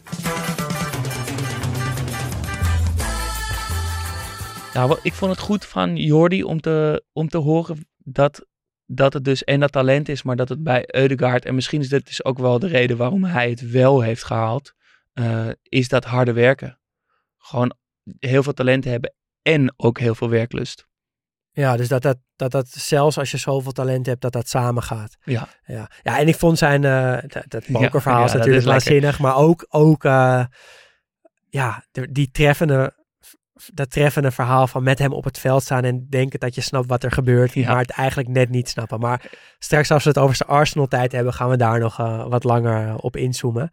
Nou, ik vond het goed van Jordi om te, om te horen dat, dat het dus en dat talent is, maar dat het bij Eudegaard, en misschien is dit dus ook wel de reden waarom hij het wel heeft gehaald, eh, is dat harde werken. Gewoon heel veel talent hebben en ook heel veel werklust. Ja, dus dat dat, dat dat zelfs als je zoveel talent hebt, dat dat samen gaat. Ja. Ja, ja en ik vond zijn, eh, dat, dat pokerverhaal ja, is natuurlijk waanzinnig, maar ook, ook eh, ja, die treffende, dat treffende verhaal van met hem op het veld staan en denken dat je snapt wat er gebeurt, Ja. maar het eigenlijk net niet snappen. Maar straks als we het over zijn Arsenal-tijd hebben, gaan we daar nog eh, wat langer op inzoomen.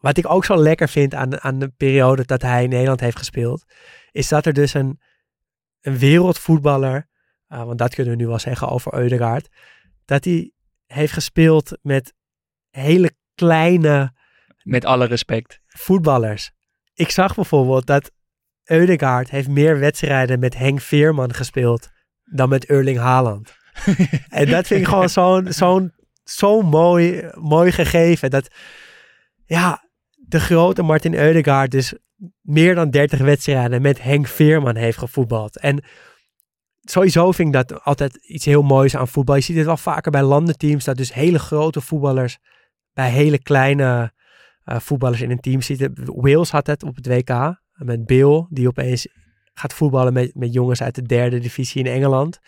Wat ik ook zo lekker vind aan, aan de periode dat hij in Nederland heeft gespeeld, is dat er dus een, een wereldvoetballer, eh, want dat kunnen we nu wel zeggen over Eudegaard, dat hij heeft gespeeld met hele kleine Met alle respect. voetballers. Ik zag bijvoorbeeld dat Eudegaard heeft meer wedstrijden met Henk Veerman gespeeld dan met Erling Haaland. en dat vind ik gewoon zo'n zo'n zo'n mooi, mooi gegeven. Dat ja, de grote Martin Eudegaard dus meer dan 30 wedstrijden met Henk Veerman heeft gevoetbald. En sowieso vind ik dat altijd iets heel moois aan voetbal. Je ziet het wel vaker bij landenteams, dat dus hele grote voetballers bij hele kleine eh, voetballers in een team zitten. Wales had het op het WK met Bill, die opeens gaat voetballen met, met jongens uit de derde divisie in Engeland.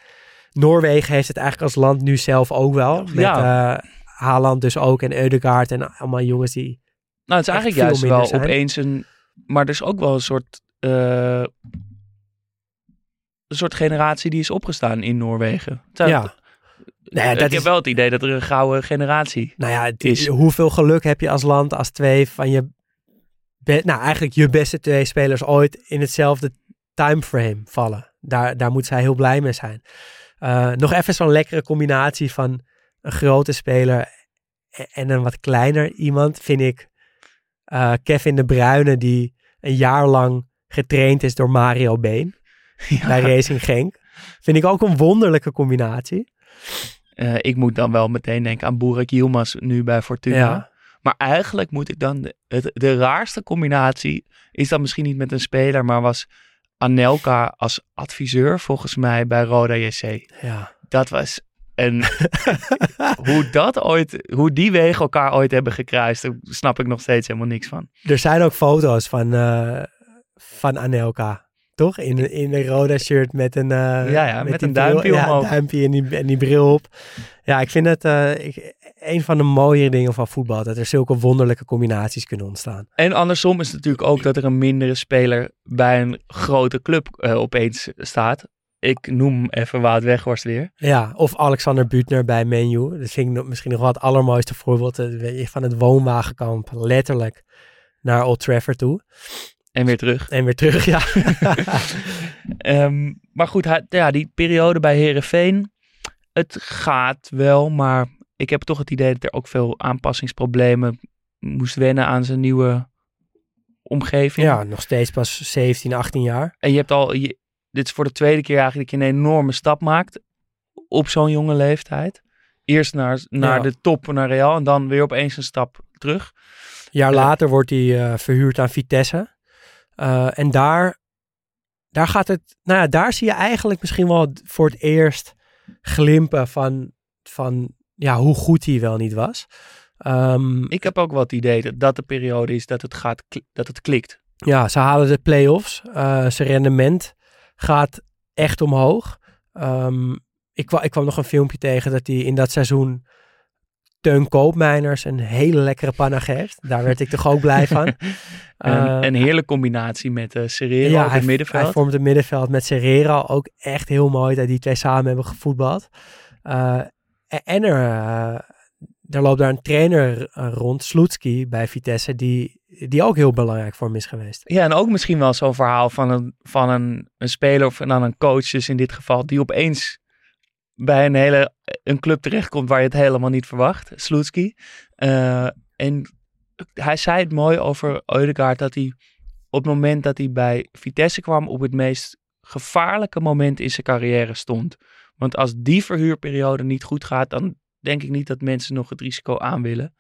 Noorwegen heeft het eigenlijk als land nu zelf ook wel. Met Ja. eh, Haaland dus ook en Eudegaard en allemaal jongens die... Nou, het is eigenlijk juist wel zijn. opeens een. Maar er is ook wel een soort. eh, een soort generatie die is opgestaan in Noorwegen. Ja. Nou ja, ik dat heb is, wel het idee dat er een gouden generatie nou ja, het is. hoeveel geluk heb je als land als twee van je... nou, eigenlijk je beste twee spelers ooit in hetzelfde timeframe vallen. Daar, daar moet zij heel blij mee zijn. Eh, nog even zo'n lekkere combinatie van een grote speler en een wat kleiner iemand, vind ik eh, Kevin de Bruyne, die een jaar lang getraind is door Mario Been Ja. bij Racing Genk. Vind ik ook een wonderlijke combinatie. Eh, ik moet dan wel meteen denken aan Burak Yilmaz nu bij Fortuna. Ja. Maar eigenlijk moet ik dan... De, het, de raarste combinatie is dan misschien niet met een speler, maar was Anelka als adviseur volgens mij bij Roda JC. Ja. Dat was een... hoe dat ooit... Hoe die wegen elkaar ooit hebben gekruist, daar snap ik nog steeds helemaal niks van. Er zijn ook foto's van, eh, van Anelka. Toch? In, in een rode shirt met een... eh, Ja, ja, met een duimpje ja, omhoog. duimpje en die, en die bril op. Ja, ik vind het eh, ik, een van de mooie dingen van voetbal. Dat er zulke wonderlijke combinaties kunnen ontstaan. En andersom is het natuurlijk ook dat er een mindere speler bij een grote club opeens staat. Ik noem even Wout Weghorst weer. Ja, of Alexander Butner bij Menu. Dat vind ik nog- misschien nog wel het allermooiste voorbeeld eh, van het woonwagenkamp. Letterlijk naar Old Trafford toe. En weer terug. En weer terug, ja. Ehm, maar goed, hij- ja, die periode bij Herenveen, het gaat wel, maar ik heb toch het idee dat er ook veel aanpassingsproblemen moest wennen aan zijn nieuwe omgeving. ja, nog steeds pas 17, 18 jaar. En je hebt al, je- dit is voor de tweede keer eigenlijk dat je een enorme stap maakt op zo'n jonge leeftijd. Eerst naar, naar Ja. de top, naar Real, en dan weer opeens een stap terug. Een jaar Ja. later wordt hij eh, verhuurd aan Vitesse. Eh, en daar, daar gaat het, nou ja, daar zie je eigenlijk misschien wel voor het eerst glimpen van, van ja, hoe goed hij wel niet was. Ehm, Ik heb ook wel het idee dat dat de periode is dat het, gaat, dat het klikt. ja, ze halen de play-offs. Eh, zijn rendement gaat echt omhoog. Ehm, ik, kwa- ik kwam nog een filmpje tegen dat hij in dat seizoen Teun Koopmeiners een hele lekkere panna geeft. Daar werd ik toch ook blij van. Een, Eh, een heerlijke combinatie met uh, Serrero op hij, het middenveld. Hij vormt het middenveld met Serrero ook echt heel mooi dat die twee samen hebben gevoetbald. Uh, en er, uh, er loopt daar een trainer uh, rond, Sloetski bij Vitesse, die, die ook heel belangrijk voor hem is geweest. Ja, en ook misschien wel zo'n verhaal van, een, van een, een speler of dan een coach, dus in dit geval, die opeens bij een hele een club terechtkomt waar je het helemaal niet verwacht, Sloetski. Uh, en hij zei het mooi over Eudegaard dat hij op het moment dat hij bij Vitesse kwam op het meest gevaarlijke moment in zijn carrière stond. Want als die verhuurperiode niet goed gaat, dan denk ik niet dat mensen nog het risico aan willen.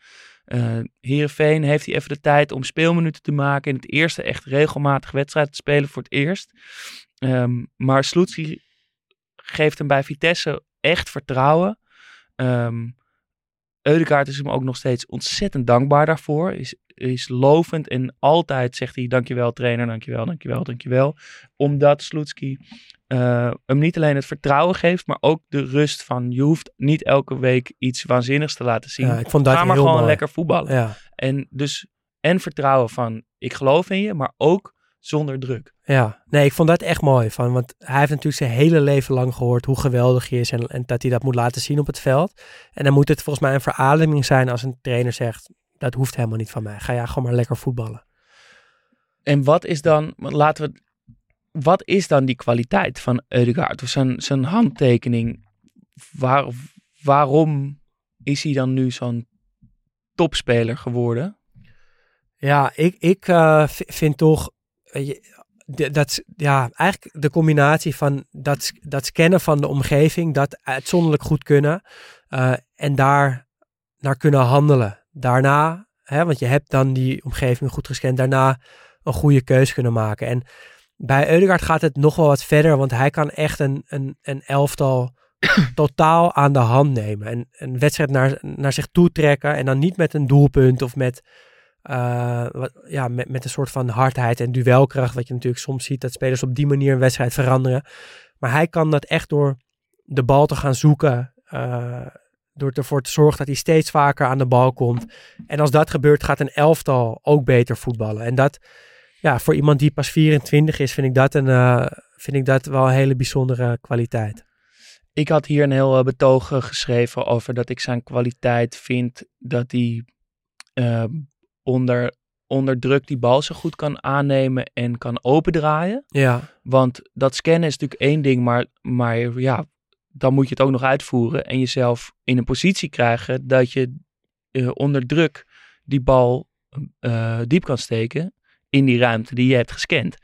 Uh, Heerenveen heeft hij even de tijd om speelminuten te maken. In het eerste echt regelmatig wedstrijd te spelen voor het eerst. Um, maar Sloetski geeft hem bij Vitesse echt vertrouwen. Um, Eudegaard is hem ook nog steeds ontzettend dankbaar daarvoor. Is, is lovend en altijd zegt hij dankjewel trainer, dankjewel, dankjewel, dankjewel. Omdat Sloetski uh, hem niet alleen het vertrouwen geeft, maar ook de rust van je hoeft niet elke week iets waanzinnigs te laten zien. Ja, ik vond dat Ga maar heel gewoon mooi. lekker voetballen. Ja. En dus en vertrouwen van ik geloof in je, maar ook zonder druk. Ja, nee, ik vond dat echt mooi. Van, want hij heeft natuurlijk zijn hele leven lang gehoord hoe geweldig hij is en, en dat hij dat moet laten zien op het veld. En dan moet het volgens mij een verademing zijn als een trainer zegt, dat hoeft helemaal niet van mij. Ga jij gewoon maar lekker voetballen. En wat is dan, laten we, wat is dan die kwaliteit van Eudegaard? Of zijn, zijn handtekening, waar, waarom is hij dan nu zo'n topspeler geworden? Ja, ik, ik uh, vind toch, dat, ja, eigenlijk de combinatie van dat, dat scannen van de omgeving, dat uitzonderlijk goed kunnen uh, en daar naar kunnen handelen. Daarna, hè, want je hebt dan die omgeving goed gescand, daarna een goede keus kunnen maken. En bij Eudegaard gaat het nog wel wat verder, want hij kan echt een, een, een elftal totaal aan de hand nemen. En een wedstrijd naar, naar zich toe trekken en dan niet met een doelpunt of met uh, wat, ja, met, met een soort van hardheid en duelkracht, wat je natuurlijk soms ziet dat spelers op die manier een wedstrijd veranderen. Maar hij kan dat echt door de bal te gaan zoeken, uh, door ervoor te zorgen dat hij steeds vaker aan de bal komt. En als dat gebeurt, gaat een elftal ook beter voetballen. En dat, ja, voor iemand die pas 24 is, vind ik dat, een, uh, vind ik dat wel een hele bijzondere kwaliteit. Ik had hier een heel betoog geschreven over dat ik zijn kwaliteit vind dat hij uh, onder, onder druk die bal zo goed kan aannemen en kan opendraaien. Ja. Want dat scannen is natuurlijk één ding, maar, maar ja, dan moet je het ook nog uitvoeren en jezelf in een positie krijgen dat je uh, onder druk die bal uh, diep kan steken in die ruimte die je hebt gescand.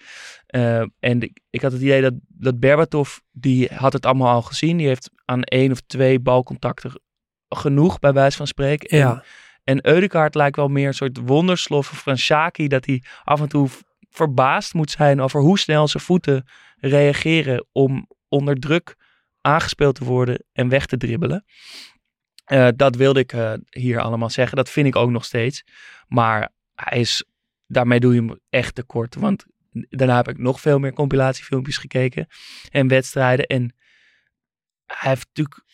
Uh, en ik, ik, had het idee dat, dat Berbatov, die had het allemaal al gezien. Die heeft aan één of twee balcontacten genoeg, bij wijze van spreken. Ja. En, en Eudegaard lijkt wel meer een soort wonderslof van Shaki, dat hij af en toe verbaasd moet zijn over hoe snel zijn voeten reageren om onder druk aangespeeld te worden en weg te dribbelen. Uh, dat wilde ik uh, hier allemaal zeggen. Dat vind ik ook nog steeds. Maar hij is, daarmee doe je hem echt tekort. Want daarna heb ik nog veel meer compilatiefilmpjes gekeken en wedstrijden. En hij heeft natuurlijk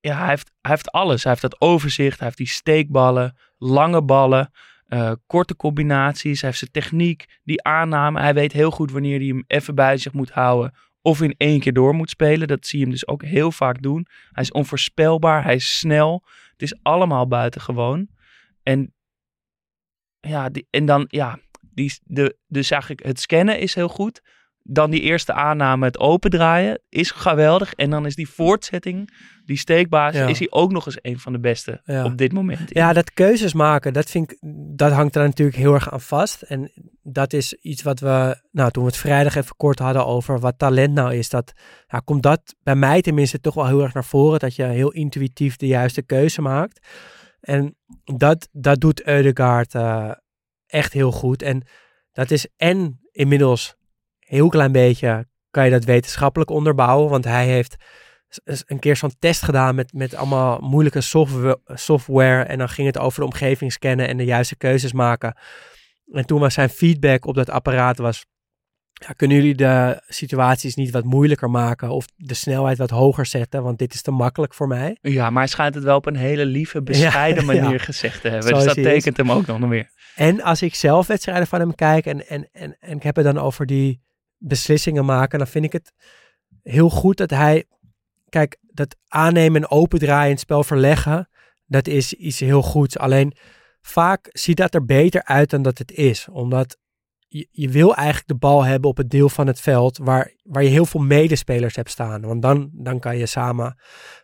ja, hij heeft, hij heeft alles. Hij heeft dat overzicht, hij heeft die steekballen, lange ballen, uh, korte combinaties. Hij heeft zijn techniek, die aanname. Hij weet heel goed wanneer hij hem even bij zich moet houden of in één keer door moet spelen. Dat zie je hem dus ook heel vaak doen. Hij is onvoorspelbaar, hij is snel. Het is allemaal buitengewoon. En ja, die, en dan, ja, die, de, dus eigenlijk het scannen is heel goed. Dan die eerste aanname, het opendraaien, is geweldig. En dan is die voortzetting, die steekbaas, Ja. is hij ook nog eens een van de beste Ja. op dit moment. Ja, dat keuzes maken, dat, vind ik, dat hangt er natuurlijk heel erg aan vast. En dat is iets wat we, nou, toen we het vrijdag even kort hadden over wat talent nou is, dat ja, komt dat bij mij tenminste toch wel heel erg naar voren. Dat je heel intuïtief de juiste keuze maakt. En dat, dat doet Eudegaard eh, echt heel goed. En dat is en inmiddels een heel klein beetje kan je dat wetenschappelijk onderbouwen. Want hij heeft een keer zo'n test gedaan met, met allemaal moeilijke software, software. En dan ging het over de omgeving scannen en de juiste keuzes maken. En toen was zijn feedback op dat apparaat was... Ja, kunnen jullie de situaties niet wat moeilijker maken of de snelheid wat hoger zetten? Want dit is te makkelijk voor mij. Ja, maar hij schijnt het wel op een hele lieve, bescheiden Ja, manier ja. gezegd te hebben. Dus dat is. tekent hem ook nog meer. En als ik zelf wedstrijden van hem kijk en, en, en, en ik heb het dan over die beslissingen maken, dan vind ik het heel goed dat hij, kijk, dat aannemen en opendraaien en het spel verleggen, dat is iets heel goeds. Alleen vaak ziet dat er beter uit dan dat het is, omdat je, wil eigenlijk de bal hebben op het deel van het veld waar, waar je heel veel medespelers hebt staan. Want dan, dan kan je samen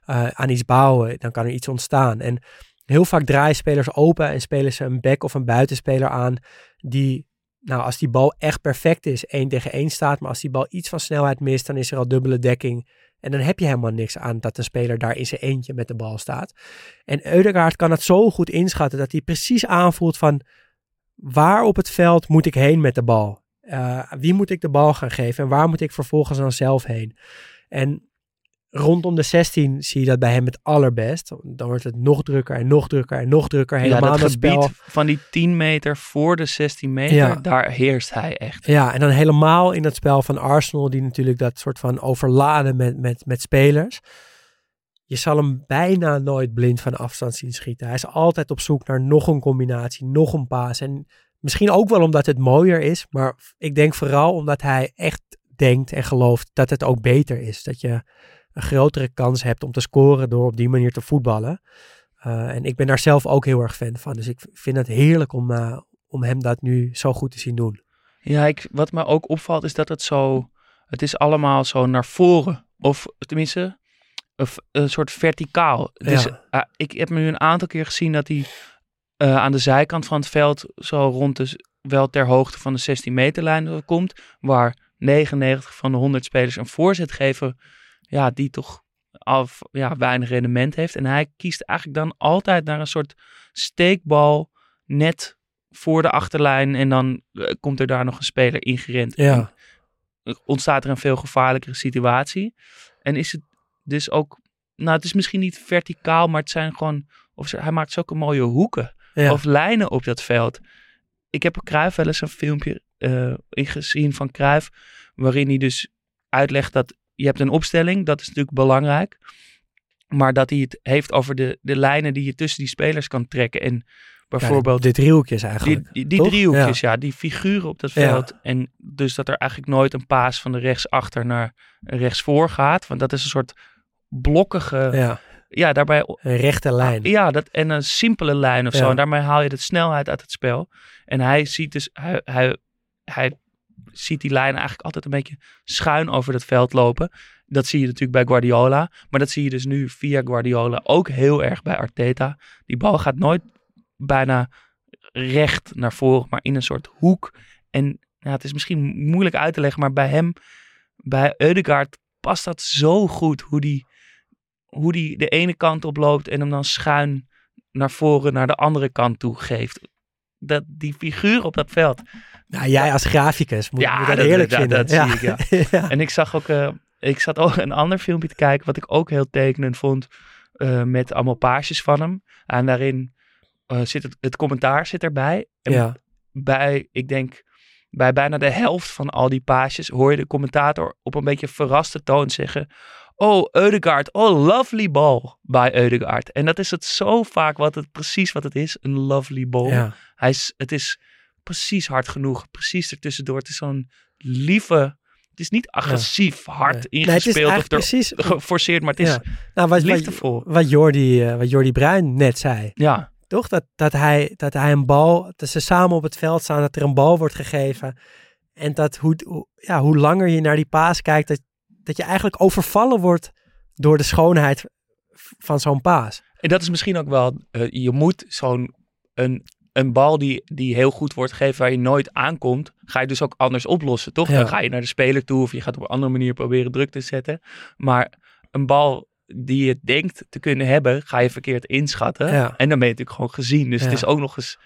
eh, aan iets bouwen, dan kan er iets ontstaan. En heel vaak draaien spelers open en spelen ze een back of een buitenspeler aan die, nou als die bal echt perfect is, één tegen één staat. Maar als die bal iets van snelheid mist, dan is er al dubbele dekking. En dan heb je helemaal niks aan dat een speler daar in zijn eentje met de bal staat. En Eudegaard kan het zo goed inschatten dat hij precies aanvoelt van waar op het veld moet ik heen met de bal? Uh, wie moet ik de bal gaan geven en waar moet ik vervolgens dan zelf heen? En rondom de 16 zie je dat bij hem het allerbest. Dan wordt het nog drukker en nog drukker en nog drukker. Helemaal ja, dat gebied spel. van die 10 meter voor de 16 meter, Ja. daar heerst hij echt. Ja, en dan helemaal in het spel van Arsenal, die natuurlijk dat soort van overladen met, met, met spelers. Je zal hem bijna nooit blind van afstand zien schieten. Hij is altijd op zoek naar nog een combinatie, nog een paas. En misschien ook wel omdat het mooier is, maar ik denk vooral omdat hij echt denkt en gelooft dat het ook beter is. Dat je een grotere kans hebt om te scoren door op die manier te voetballen. Uh, en ik ben daar zelf ook heel erg fan van. Dus ik vind het heerlijk om, uh, om hem dat nu zo goed te zien doen. Ja, ik, wat me ook opvalt is dat het zo, het is allemaal zo naar voren. Of tenminste, een, een soort verticaal. Dus Ja. uh, ik heb nu een aantal keer gezien dat hij uh, aan de zijkant van het veld zo rond de, wel ter hoogte van de 16 meter lijn komt. Waar 99 van de 100 spelers een voorzet geven, ja, die toch af, ja, weinig rendement heeft. En hij kiest eigenlijk dan altijd naar een soort steekbal net voor de achterlijn. En dan uh, komt er daar nog een speler ingerend. Ja. En ontstaat er een veel gevaarlijkere situatie. En is het dus ook, nou het is misschien niet verticaal, maar het zijn gewoon, of ze, hij maakt zulke mooie hoeken Ja. of lijnen op dat veld. Ik heb Cruijff wel eens een filmpje uh, gezien van Cruijff, waarin hij dus uitlegt dat je hebt een opstelling, dat is natuurlijk belangrijk. Maar dat hij het heeft over de, de lijnen die je tussen die spelers kan trekken. En bijvoorbeeld... Ja, de driehoekjes eigenlijk. Die, die, die driehoekjes, ja. ja. Die figuren op dat veld. Ja. En dus dat er eigenlijk nooit een paas van de rechtsachter naar rechtsvoor gaat. Want dat is een soort blokkige... Ja. Ja, daarbij... Een rechte lijn. Ja, dat, en een simpele lijn of Ja. zo. En daarmee haal je de snelheid uit het spel. En hij ziet dus... Hij, hij, hij ziet die lijn eigenlijk altijd een beetje schuin over het veld lopen. Dat zie je natuurlijk bij Guardiola. Maar dat zie je dus nu via Guardiola ook heel erg bij Arteta. Die bal gaat nooit bijna recht naar voren, maar in een soort hoek. En ja, het is misschien moeilijk uit te leggen, maar bij hem, bij Eudegaard, past dat zo goed. Hoe die, hoe die de ene kant op loopt en hem dan schuin naar voren naar de andere kant toe geeft. Dat, die figuur op dat veld. Nou, jij als graficus moet, ja, moet dat, dat, vinden. Dat, zie ik, ja. ja. En ik zag ook, uh, ik zat ook een ander filmpje te kijken, wat ik ook heel tekenend vond, uh, met allemaal paasjes van hem. En daarin uh, zit het, het commentaar zit erbij. En ja. bij, ik denk, bij bijna de helft van al die paasjes hoor je de commentator op een beetje verraste toon zeggen. Oh, Eudegaard, oh, lovely ball bij Eudegaard. En dat is het zo vaak wat het precies wat het is, een lovely ball. Ja. Hij is, het is precies hard genoeg, precies ertussendoor. Het is zo'n lieve, het is niet agressief, hard Nee. Nee, ingespeeld of precies- geforceerd, maar het is. Nou, wat, liefdevol. wat, wat, Jordi, eh, wat Jordi Bruin net zei. Ja, Toch? Dat, dat, hij, dat hij een bal, dat ze samen op het veld staan, dat er een bal wordt gegeven. En dat hoe, hoe- ja, hoe langer je naar die paas kijkt, dat, dat je eigenlijk overvallen wordt door de schoonheid van zo'n paas. En dat is misschien ook wel, eh, je moet zo'n een, een bal die, die heel goed wordt gegeven waar je nooit aankomt, ga je dus ook anders oplossen, toch? Ja. Dan ga je naar de speler toe of je gaat op een andere manier proberen druk te zetten. Maar een bal die je denkt te kunnen hebben, ga je verkeerd inschatten. Ja. En dan ben je natuurlijk gewoon gezien. Dus het is ook nog eens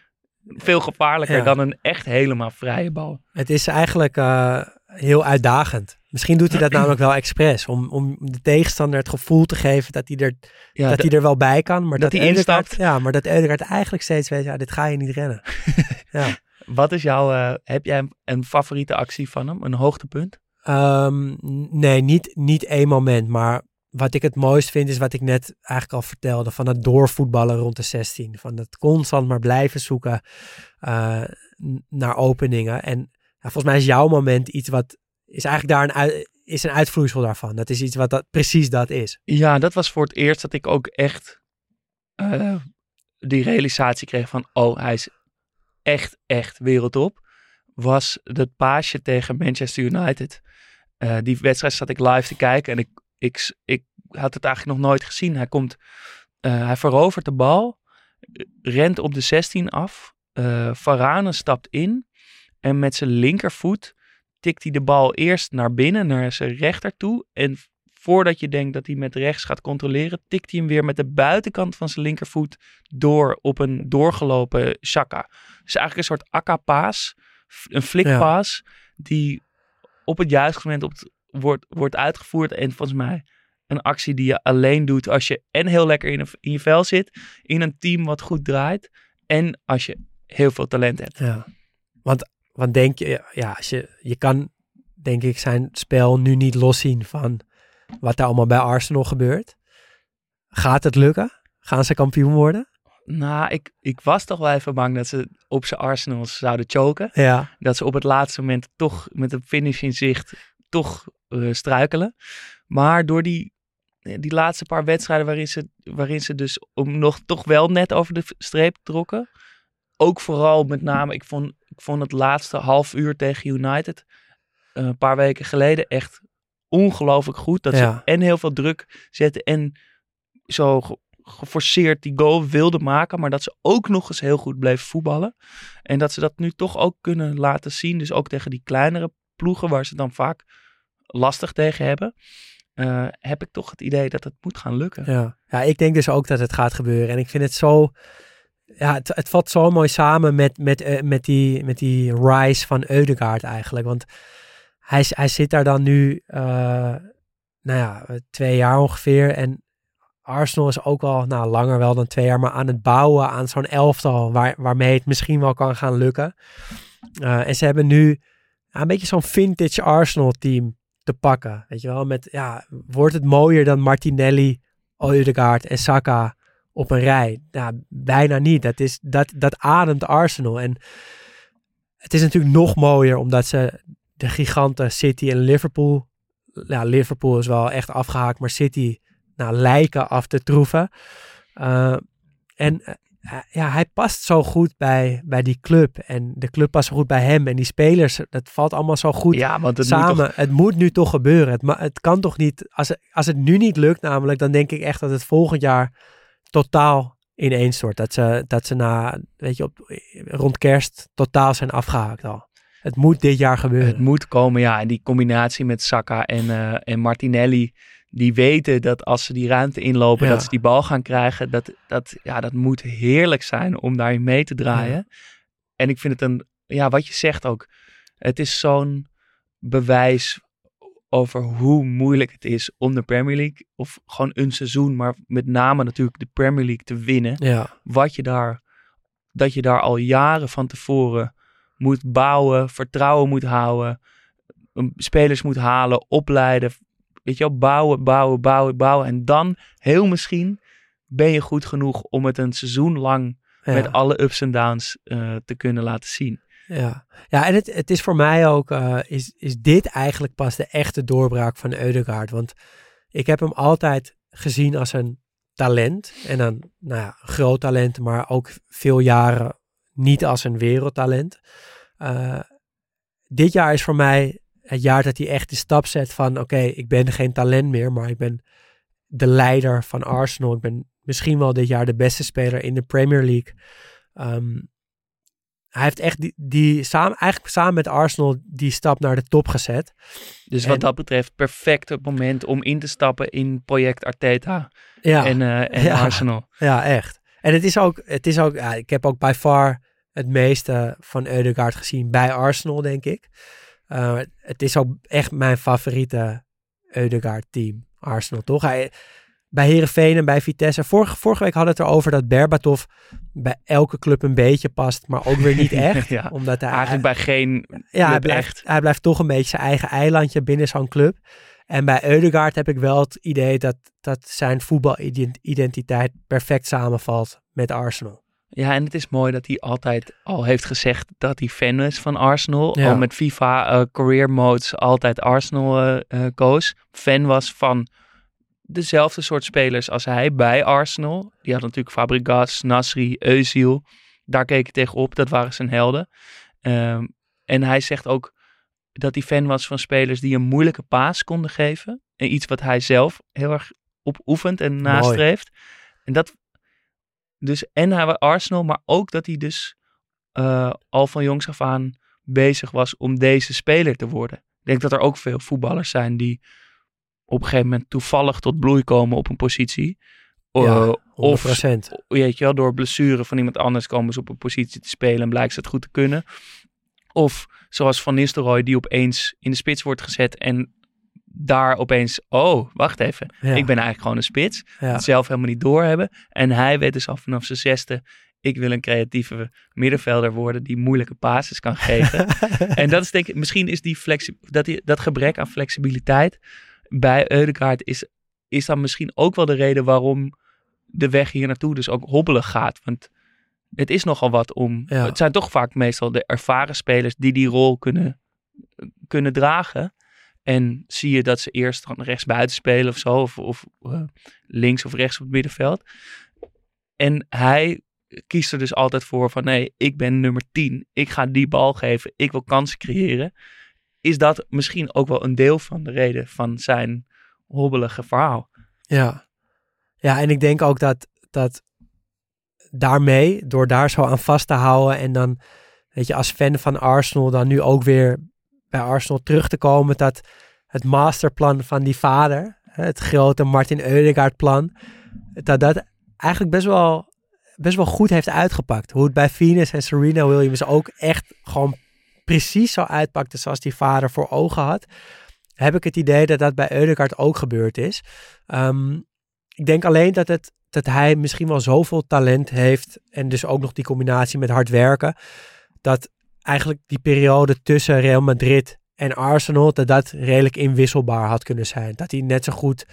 veel gevaarlijker dan een echt helemaal vrije bal. Het is eigenlijk eh, heel uitdagend. Misschien doet hij dat namelijk wel expres. Om, om de tegenstander het gevoel te geven dat hij er, Ja, dat hij er wel bij kan. Maar dat dat, hij instapt. Ja, maar dat Eudegaard eigenlijk steeds weet, ja, dit ga je niet rennen. ja. Wat is jouw, eh, heb jij een, een favoriete actie van hem? Een hoogtepunt? Ehm, nee, niet, niet één moment. Maar wat ik het mooist vind, is wat ik net eigenlijk al vertelde. Van het doorvoetballen rond de 16. Van het constant maar blijven zoeken eh, naar openingen. En volgens mij is jouw moment iets wat... Is eigenlijk daar een, is een uitvloeisel daarvan. Dat is iets wat dat, precies dat is. Ja, dat was voor het eerst dat ik ook echt eh, die realisatie kreeg van, oh, hij is echt, echt wereldtop. Was het paasje tegen Manchester United. Eh, die wedstrijd zat ik live te kijken en ik, ik, ik had het eigenlijk nog nooit gezien. Hij komt, eh, hij verovert de bal, rent op de 16 af. eh Varane stapt in en met zijn linkervoet tikt hij de bal eerst naar binnen, naar zijn rechter toe. En voordat je denkt dat hij met rechts gaat controleren, tikt hij hem weer met de buitenkant van zijn linkervoet door op een doorgelopen Shaka. Dus eigenlijk een soort akka-paas, een flikpaas, die op het juiste moment op het, wordt, wordt uitgevoerd. En volgens mij een actie die je alleen doet als je en heel lekker in, een, in je vel zit, in een team wat goed draait, en als je heel veel talent hebt. Ja. Want, want denk je, ja, als je, je kan denk ik zijn spel nu niet loszien van wat er allemaal bij Arsenal gebeurt. Gaat het lukken? Gaan ze kampioen worden? Nou, ik, ik was toch wel even bang dat ze op zijn Arsenals zouden choken. Ja. Dat ze op het laatste moment toch met een finish in zicht toch eh, struikelen. Maar door die, eh, die laatste paar wedstrijden waarin ze, waarin ze dus om nog toch wel net over de streep trokken. Ook vooral met name, ik vond, ik vond het laatste half uur tegen United eh, een paar weken geleden echt ongelooflijk goed. Dat Ja. ze en heel veel druk zetten en zo ge- geforceerd die goal wilden maken. Maar dat ze ook nog eens heel goed bleven voetballen. En dat ze dat nu toch ook kunnen laten zien. Dus ook tegen die kleinere ploegen waar ze dan vaak lastig tegen hebben. eh, heb ik toch het idee dat het moet gaan lukken. Ja. ja, ik denk dus ook dat het gaat gebeuren. En ik vind het zo. Ja, het, valt zo mooi samen met, met, eh, met, die, met die rise van Eudegaard eigenlijk. Want hij, hij zit daar dan nu, eh, nou ja, twee jaar ongeveer. En Arsenal is ook al, nou langer wel dan twee jaar, maar aan het bouwen aan zo'n elftal waar, waarmee het misschien wel kan gaan lukken. Eh, en ze hebben nu een beetje zo'n vintage Arsenal team te pakken. Weet je wel, met ja, wordt het mooier dan Martinelli, Odegaard en Saka op een rij? Ja, bijna niet. Dat, is, dat, dat ademt Arsenal. En het is natuurlijk nog mooier omdat ze de giganten City en Liverpool, ja, Liverpool is wel echt afgehaakt, maar City nou, lijken af te troeven. Eh, en eh, ja, hij past zo goed bij, bij die club. En de club past zo goed bij hem. En die spelers, dat valt allemaal zo goed Ja, want het moet samen. toch- Het moet nu toch gebeuren. Het, het kan toch niet. Als het, als het nu niet lukt, namelijk, dan denk ik echt dat het volgend jaar totaal ineenstort. Dat ze, dat ze na, weet je, op, rond kerst totaal zijn afgehaakt al. Het moet dit jaar gebeuren. Het moet komen, ja. En die combinatie met Saka en, eh, en Martinelli. Die weten dat als ze die ruimte inlopen, Ja. dat ze die bal gaan krijgen. Dat, dat, ja, dat moet heerlijk zijn om daarin mee te draaien. En ik vind het een, ja, wat je zegt ook. Het is zo'n bewijs over hoe moeilijk het is om de Premier League, of gewoon een seizoen, maar met name natuurlijk de Premier League te winnen. Ja. Wat je daar, dat je daar al jaren van tevoren moet bouwen, vertrouwen moet houden, spelers moet halen, opleiden. Weet je wel, bouwen, bouwen, bouwen, bouwen. En dan, heel misschien, ben je goed genoeg om het een seizoen lang Ja. met alle ups en downs eh, te kunnen laten zien. Ja, ja en het, het is voor mij ook, uh, is, is dit eigenlijk pas de echte doorbraak van Eudegaard. Want ik heb hem altijd gezien als een talent. En dan, nou ja, een groot talent, maar ook veel jaren niet als een wereldtalent. Uh, dit jaar is voor mij het jaar dat hij echt de stap zet van oké, ik ben geen talent meer, maar ik ben de leider van Arsenal. Ik ben misschien wel dit jaar de beste speler in de Premier League. Um, hij heeft echt die, die samen, eigenlijk samen met Arsenal die stap naar de top gezet. Dus wat dat betreft, perfect het moment om in te stappen in project Arteta ja, en, uh, en ja, Arsenal. Ja, echt. En het is ook, het is ook ja, ik heb ook by far het meeste van Eudegaard gezien bij Arsenal, denk ik. Uh, het is ook echt mijn favoriete Eudegaard team, Arsenal, toch? Hij, bij Herenveen en bij Vitesse. Vorige, vorige week hadden we het erover dat Berbatov bij elke club een beetje past, maar ook weer niet echt. ja, omdat hij eigenlijk bij geen ja, hij blijft, echt. hij blijft toch een beetje zijn eigen eilandje binnen zo'n club. En bij Eudegaard heb ik wel het idee dat, dat zijn voetbalidentiteit perfect samenvalt met Arsenal. Ja, en het is mooi dat hij altijd al heeft gezegd dat hij fan is van Arsenal. Ja. Al met FIFA uh, career modes altijd Arsenal uh, uh, koos. Fan was van dezelfde soort spelers als hij bij Arsenal. Die had natuurlijk Fabregas, Nasri, Özil. Daar keek ik tegenop. Dat waren zijn helden. Um, en hij zegt ook dat hij fan was van spelers die een moeilijke paas konden geven. En iets wat hij zelf heel erg op oefent en nastreeft. En dat dus en hij was Arsenal, maar ook dat hij dus uh, al van jongs af aan bezig was om deze speler te worden. Ik denk dat er ook veel voetballers zijn die op een gegeven moment toevallig tot bloei komen op een positie. Ja, 100%. of weet je wel, door blessure van iemand anders komen ze op een positie te spelen en blijkt ze het goed te kunnen. Of zoals Van Nistelrooy die opeens in de spits wordt gezet en daar opeens, oh, wacht even. Ja. Ik ben eigenlijk gewoon een spits. Ja. Het zelf helemaal niet doorhebben. En hij weet dus al vanaf zijn zesde, ik wil een creatieve middenvelder worden die moeilijke passes kan geven. en dat is denk ik, misschien is die flexi dat, die, dat gebrek aan flexibiliteit bij Eudegaard is, is dan misschien ook wel de reden waarom de weg hier naartoe dus ook hobbelig gaat. Want het is nogal wat om, ja. het zijn toch vaak meestal de ervaren spelers die die rol kunnen, kunnen dragen. En zie je dat ze eerst dan rechts buiten spelen of zo, of, of uh, links of rechts op het middenveld. En hij kiest er dus altijd voor van nee, ik ben nummer 10. Ik ga die bal geven. Ik wil kansen creëren. Is dat misschien ook wel een deel van de reden van zijn hobbelige verhaal? Ja, ja en ik denk ook dat, dat daarmee, door daar zo aan vast te houden en dan, weet je, als fan van Arsenal dan nu ook weer bij Arsenal terug te komen dat het masterplan van die vader, het grote Martin Eudegaard plan, dat dat eigenlijk best wel, best wel goed heeft uitgepakt. Hoe het bij Venus en Serena Williams ook echt gewoon precies zo uitpakte zoals die vader voor ogen had. Heb ik het idee dat dat bij Eudegaard ook gebeurd is. Um, ik denk alleen dat, het, dat hij misschien wel zoveel talent heeft en dus ook nog die combinatie met hard werken, dat eigenlijk die periode tussen Real Madrid en Arsenal, dat dat redelijk inwisselbaar had kunnen zijn. Dat hij net zo goed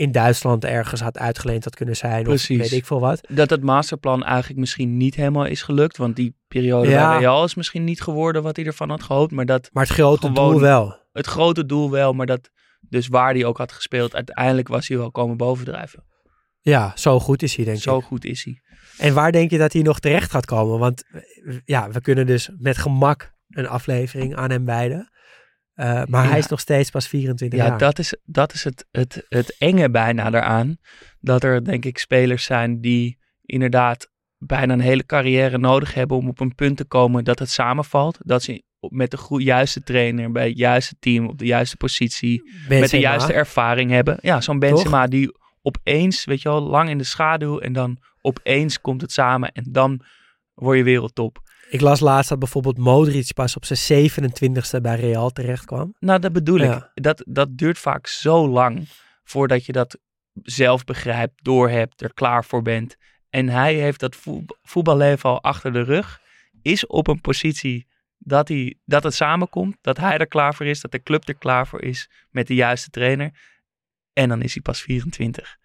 in Duitsland ergens had uitgeleend had kunnen zijn. Precies. Of weet ik veel wat. Dat het masterplan eigenlijk misschien niet helemaal is gelukt. Want die periode ja. bij Real is misschien niet geworden wat hij ervan had gehoopt. Maar, dat maar het grote gewoon, doel wel. Het grote doel wel, maar dat dus waar hij ook had gespeeld, uiteindelijk was hij wel komen bovendrijven. Ja, zo goed is hij denk zo ik. Zo goed is hij. En waar denk je dat hij nog terecht gaat komen? Want ja, we kunnen dus met gemak een aflevering aan hem wijden. Uh, maar ja. hij is nog steeds pas 24 ja, jaar. Ja, dat is, dat is het, het, het enge bijna daaraan. Dat er denk ik spelers zijn die inderdaad bijna een hele carrière nodig hebben om op een punt te komen dat het samenvalt. Dat ze met de goede, juiste trainer, bij het juiste team, op de juiste positie, Benzema. met de juiste ervaring hebben. Ja, zo'n Benzema Toch? die opeens, weet je wel, lang in de schaduw en dan opeens komt het samen en dan word je wereldtop. Ik las laatst dat bijvoorbeeld Modric pas op zijn 27ste bij Real terecht kwam. Nou, dat bedoel ja. ik. Dat, dat duurt vaak zo lang voordat je dat zelf begrijpt, doorhebt, er klaar voor bent. En hij heeft dat voetballeven al achter de rug. Is op een positie dat, hij, dat het samenkomt. Dat hij er klaar voor is. Dat de club er klaar voor is. Met de juiste trainer. En dan is hij pas 24.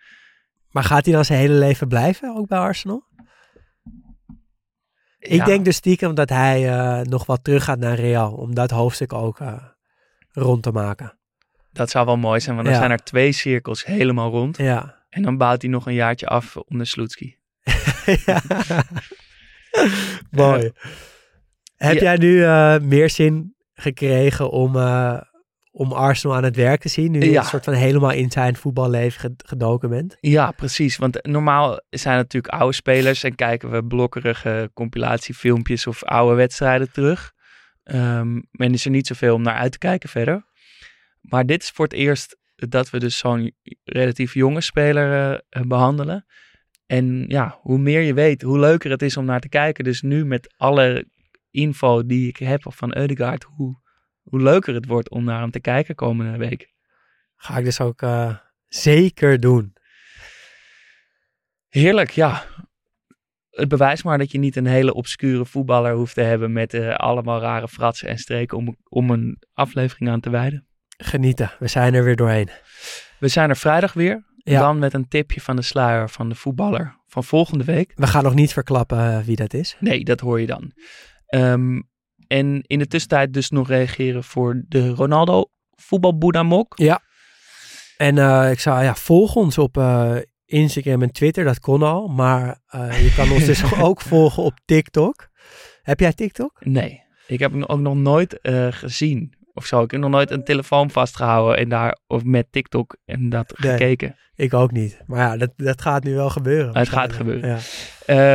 Maar gaat hij dan zijn hele leven blijven, ook bij Arsenal? Ik Ja. denk dus stiekem dat hij eh, nog wat terug gaat naar Real. Om dat hoofdstuk ook eh, rond te maken. Dat zou wel mooi zijn, want dan Ja. zijn er twee cirkels helemaal rond. Ja. En dan bouwt hij nog een jaartje af onder Sloetski. Ja. Mooi. Heb jij nu eh, meer zin gekregen om, om Arsenal aan het werk te zien? Nu Ja. een soort van helemaal in zijn voetballeven ged- gedoken bent? Ja, precies. Want normaal zijn het natuurlijk oude spelers en kijken we blokkerige compilatiefilmpjes of oude wedstrijden terug. Ehm en is er niet zoveel om naar uit te kijken verder. Maar dit is voor het eerst dat we dus zo'n relatief jonge speler eh, behandelen. En ja, hoe meer je weet, hoe leuker het is om naar te kijken. Dus nu met alle info die ik heb van Eudegaard, hoe, hoe leuker het wordt om naar hem te kijken komende week. Ga ik dus ook eh, zeker doen. Heerlijk, ja. Het bewijst maar dat je niet een hele obscure voetballer hoeft te hebben met eh, allemaal rare fratsen en streken om, om een aflevering aan te wijden. Genieten. We zijn er weer doorheen. We zijn er vrijdag weer. Ja. Dan met een tipje van de sluier van de voetballer van volgende week. We gaan nog niet verklappen eh, wie dat is. Nee, dat hoor je dan. Ehm, en in de tussentijd dus nog reageren voor de Ronaldo voetbalboedamok. Ja. En eh, ik zou, ja, volg ons op eh, Instagram en Twitter, dat kon al. Maar eh, je kan ons dus ook volgen op TikTok. Heb jij TikTok? Nee, ik heb hem ook nog nooit gezien. Of zo, ik heb nog nooit een telefoon vastgehouden en daar of met TikTok en dat Nee. gekeken. Ik ook niet. Maar ja, dat, dat gaat nu wel gebeuren. Het gaat gebeuren. Ja.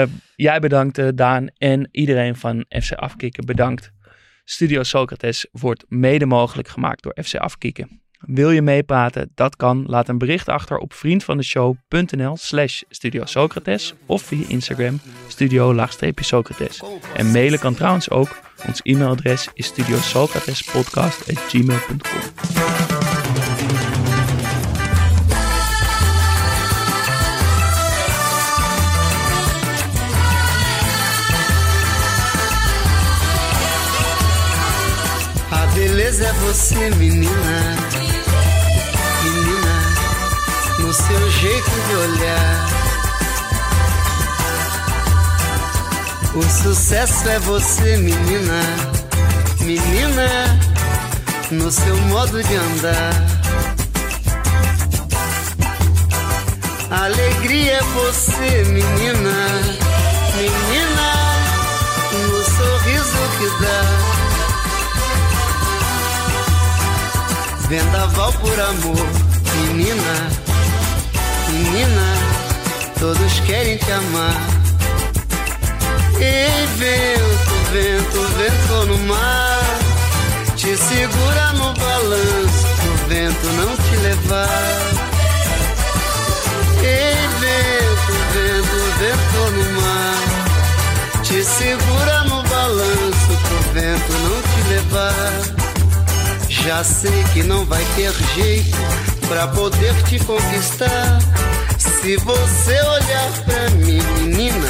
Eh, jij bedankt eh, Daan en iedereen van FC Afkikken bedankt. Studio Socrates wordt mede mogelijk gemaakt door FC Afkikken. Wil je meepraten? Dat kan. Laat een bericht achter op vriendvandeshow.nl slash Studio Socrates of via Instagram studio-socrates. En mailen kan trouwens ook. Ons e-mailadres is studiosocratespodcast.gmail.com A beleza é você, menina. Menina, no seu jeito de olhar. O sucesso é você, menina. Menina, no seu modo de andar. A alegria é você, menina. Menina, no sorriso que dá. Vendaval por amor, menina, menina, todos querem te amar. Ei, vento, vento, vento no mar, te segura no balanço, pro vento não te levar. Ei, vento, vento, vento no mar, te segura no balanço, pro vento não te levar. Já sei que não vai ter jeito pra poder te conquistar. Se você olhar pra mim, menina,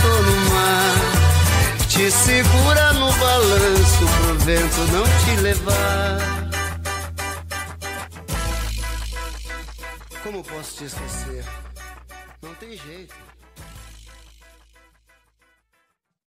Segura no balanço pro vento não te levar. Como posso te esquecer? Não tem jeito.